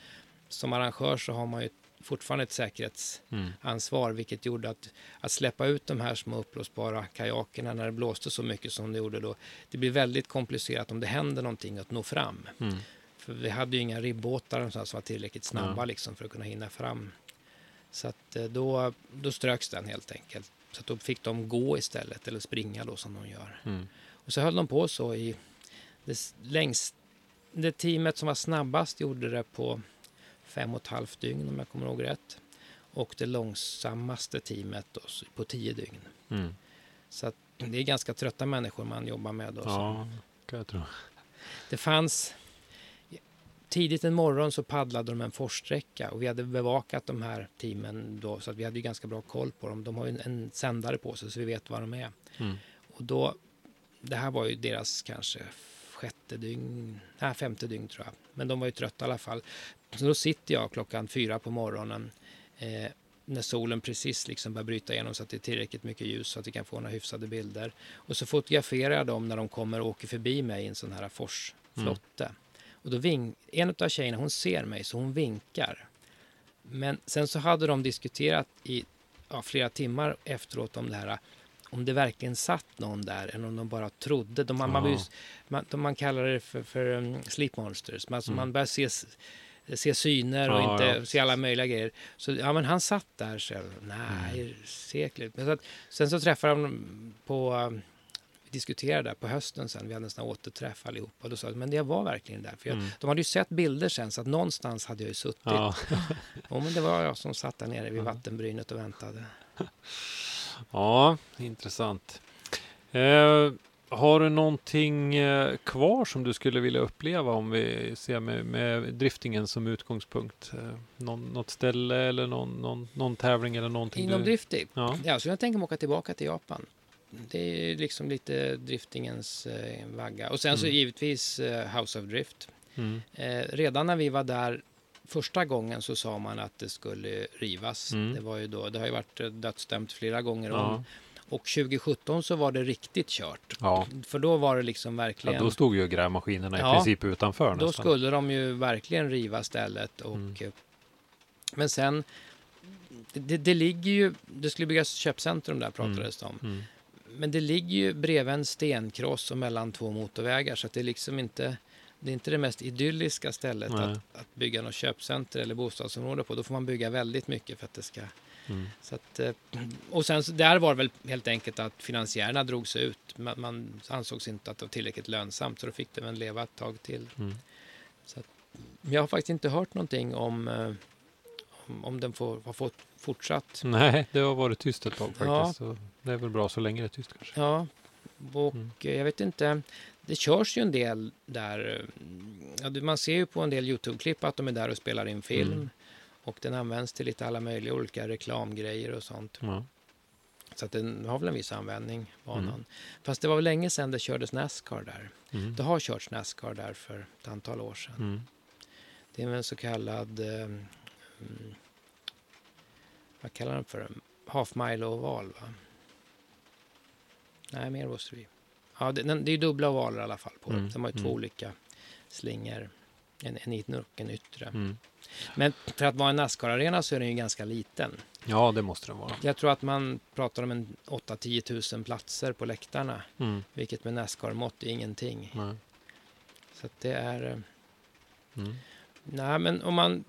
som arrangör så har man ju fortfarande ett säkerhets Mm. vilket gjorde att, att släppa ut de här små uppblåsbara kajakerna när det blåste så mycket som det gjorde då, det blir väldigt komplicerat om det händer någonting att nå fram. Mm. För vi hade ju inga ribbåtar som var tillräckligt snabba Ja. liksom för att kunna hinna fram. Så att eh, då, då ströks den helt enkelt. Så att då fick de gå istället, eller springa då som de gör. Mm. Och så höll de på så i det längst, det teamet som var snabbast gjorde det på fem och ett halvt dygn om jag kommer ihåg rätt. Och det långsammaste teamet då, på tio dygn. Mm. Så att det är ganska trötta människor man jobbar med då. Ja, kan jag tro. Det fanns... Tidigt en morgon så paddlade de en forssträcka och vi hade bevakat de här teamen då så att vi hade ju ganska bra koll på dem. De har ju en, en sändare på sig så vi vet var de är. Mm. Och då, det här var ju deras kanske sjätte dygn, nej femte dygn tror jag. Men de var ju trötta i alla fall. Så då sitter jag klockan fyra på morgonen eh, när solen precis liksom börjar bryta igenom så att det är tillräckligt mycket ljus så att vi kan få några hyfsade bilder. Och så fotograferar jag dem när de kommer och åker förbi mig i en sån här forsflotte. Och då vink, en av tjejerna hon ser mig så hon vinkar. Men sen så hade de diskuterat i ja, flera timmar efteråt om det här om det verkligen satt någon där eller om de bara trodde. De, man, man, man, de, man kallar det för, för um, sleep monsters. Man, alltså Mm. man börjar se, se syner och Ja, inte ja, se alla möjliga grejer. Så ja, men han satt där själv. Nej, Mm. seklet. Men så att, sen så träffade de på diskuterade där på hösten sen, vi hade en sån här återträff allihopa. Och då sa jag, men jag var verkligen där. För jag, Mm. De hade ju sett bilder sen, så att någonstans hade jag ju suttit. Ja. Ja, men det var jag som satt där nere vid vattenbrynet och väntade. ja, intressant. Eh, har du någonting eh, kvar som du skulle vilja uppleva om vi ser med, med driftingen som utgångspunkt? Eh, någon, något ställe eller någon, någon, någon tävling eller någonting? Inom du... drifting? Ja. Ja, så jag tänker mig åka tillbaka till Japan. Det är liksom lite driftingens eh, vagga. Och sen så Mm. givetvis eh, House of Drift. Mm. Eh, redan när vi var där första gången så sa man att det skulle rivas. Mm. Det, var ju då, det har ju varit eh, dödsdömt flera gånger Ja. om. Och 2017 så var det riktigt kört. Ja. För då var det liksom ja, verkligen... då stod ju grävmaskinerna i Ja. princip utanför Då nästan. skulle de ju verkligen riva stället. Och, Mm. eh, Men sen, det, det ligger ju, det skulle byggas köpcentrum där pratades det om. Men det ligger ju bredvid en stenkross och mellan två motorvägar så att det är liksom inte, det är inte det mest idylliska stället att, att bygga något köpcenter eller bostadsområde på. Då får man bygga väldigt mycket för att det ska... Mm. Så att, eh, och sen där var det väl helt enkelt att finansiärerna drog sig ut. Man, man ansågs inte att det var tillräckligt lönsamt så då fick det väl leva ett tag till. Mm. Så att, jag har faktiskt inte hört någonting om, eh, om, den får, har fått fortsatt. Nej, det har varit tyst ett tag faktiskt. Ja. Det är väl bra så länge det är tyst kanske. Ja, och Mm. eh, jag vet inte. Det körs ju en del där. eh, Ja, man ser ju på en del Youtube-klipp att de är där och spelar in film. Mm. Och den används till lite alla möjliga olika reklamgrejer och sånt. Ja. Så att den har väl en viss användning, banan. Mm. Fast det var väl länge sedan det kördes Nascar där. Mm. Det har körts Nascar där för ett antal år sedan. Mm. Det är en så kallad... Mm, vad kallar den för? Half mile oval, va? Nej, mer måste vi. Ja, det, den- det är ju dubbla ovaler i alla fall på Mm, dem. De har ju två mm. olika slingor. En, en inre och en yttre. Mm. Men för att vara en Nascar-arena så är den ju ganska liten. Ja, det måste den vara. Jag tror att man pratar om en 8-10 tusen platser på läktarna. Mm. Vilket med Nascar-mått är ingenting. Nej. Så att det är... eh, Mm. Nej, men om man...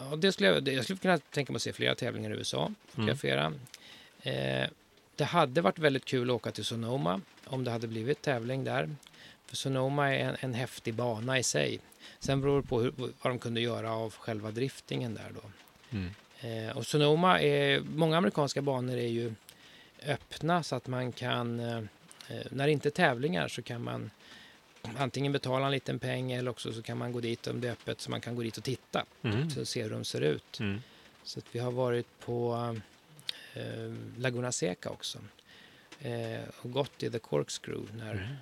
Ja, det skulle jag, jag skulle kunna tänka mig att se flera tävlingar i USA. Mm. Fotografera. Eh, det hade varit väldigt kul att åka till Sonoma om det hade blivit tävling där. För Sonoma är en, en häftig bana i sig. Sen beror det på hur, vad de kunde göra av själva driftingen där då. Mm. Eh, och Sonoma är, många amerikanska banor är ju öppna så att man kan, eh, eh, när det inte är tävlingar så kan man antingen betala en liten peng eller också så kan man gå dit om det är öppet så man kan gå dit och titta Mm. så se hur de ser ut. Mm. Så vi har varit på eh, Laguna Seca också eh, och gått i The Corkscrew när,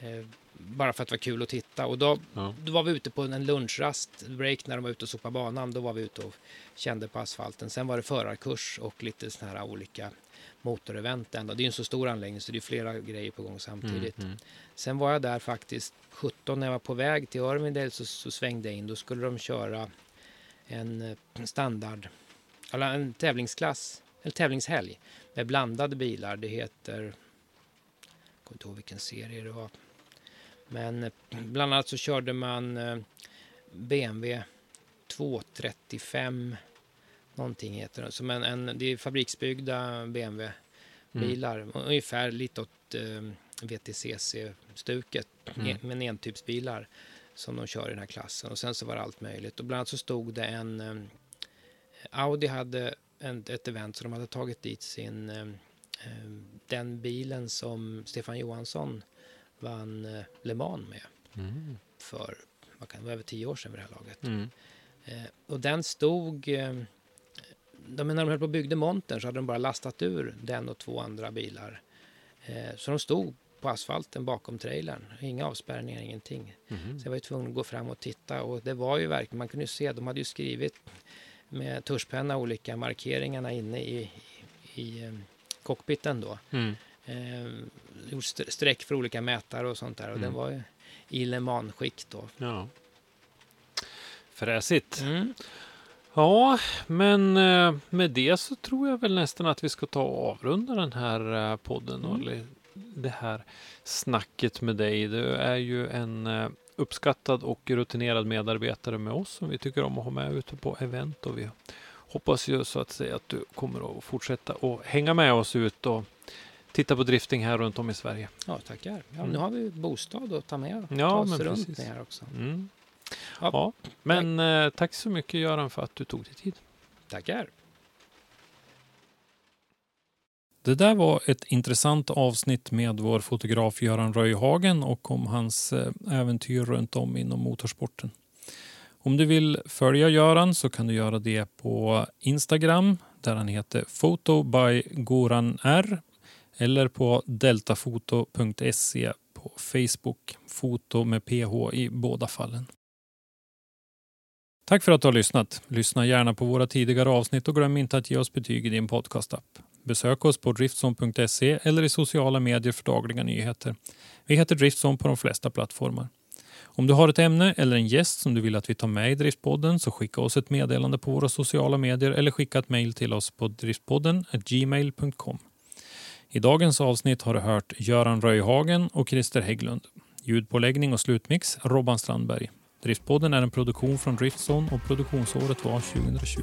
Mm. eh, bara för att det var kul att titta. Och då, Ja. då var vi ute på en lunchrast, break, när de var ute och sopade banan. Då var vi ute och kände på asfalten. Sen var det förarkurs och lite såna här olika motorevent. ändå. Det är en så stor anläggning så det är flera grejer på gång samtidigt. Mm. Sen var jag där faktiskt 17 när jag var på väg till Örmindale så, så svängde jag in. Då skulle de köra en eh, standard, eller en tävlingsklass, eller tävlingshelg med blandade bilar. Det heter, jag kommer inte ihåg vilken serie det var. Men eh, bland annat så körde man eh, BMW 235 någonting heter det. Som en, en, det är fabriksbyggda BMW-bilar. Ungefär lite åt eh, VTCC-stuket Mm. med entypsbilar som de kör i den här klassen. Och sen så var det allt möjligt. Och bland annat så stod det en... eh, Audi hade en, ett event så de hade tagit dit sin... eh, eh, den bilen som Stefan Johansson vann eh, Le Mans med Mm. för vad kan det vara, över tio år sedan vid det här laget. Mm. Eh, och den stod... De, när de höll på och byggde montern så hade de bara lastat ur den och två andra bilar. Eh, så de stod på asfalten bakom trailern. Inga avspärrningar, ingenting. Mhm. Så jag var ju tvungen att gå fram och titta och det var ju verkligen, man kunde ju se, de hade ju skrivit med tuschpenna olika markeringarna inne i, i, i eh, cockpiten då. Mm. Eh, gjort st- streck för olika mätare och sånt där och Mm. den var ju i Le Mans-skick då. Ja. Fräsigt. Mm. Ja, men eh, med det så tror jag väl nästan att vi ska ta och avrunda den här eh, podden och Mm. li- det här snacket med dig. Du är ju en eh, uppskattad och rutinerad medarbetare med oss som vi tycker om att ha med ute på event och vi hoppas ju så att säga att du kommer att fortsätta och hänga med oss ut och titta på drifting här runt om i Sverige. Ja, tackar. Ja, Mm. Nu har vi bostad att ta med Ja, ta oss runt med här också. Mm. Ja, Ja, men eh, tack så mycket Göran för att du tog dig tid. Tackar. Det där var ett intressant avsnitt med vår fotograf Göran Röjhagen och om hans eh, äventyr runt om inom motorsporten. Om du vill följa Göran så kan du göra det på Instagram där han heter Photo by Goran R eller på deltafoto.se på Facebook. Foto med PH i båda fallen. Tack för att du har lyssnat. Lyssna gärna på våra tidigare avsnitt och glöm inte att ge oss betyg i din podcastapp. Besök oss på driftson.se eller i sociala medier för dagliga nyheter. Vi heter Driftson på de flesta plattformar. Om du har ett ämne eller en gäst som du vill att vi tar med i Driftpodden så skicka oss ett meddelande på våra sociala medier eller skicka ett mejl till oss på driftpodden gmail.com. I dagens avsnitt har du hört Göran Röjhagen och Christer Hägglund. Ljudpåläggning och slutmix Robban Strandberg. Driftpodden är en produktion från Driftson och produktionsåret var 2020.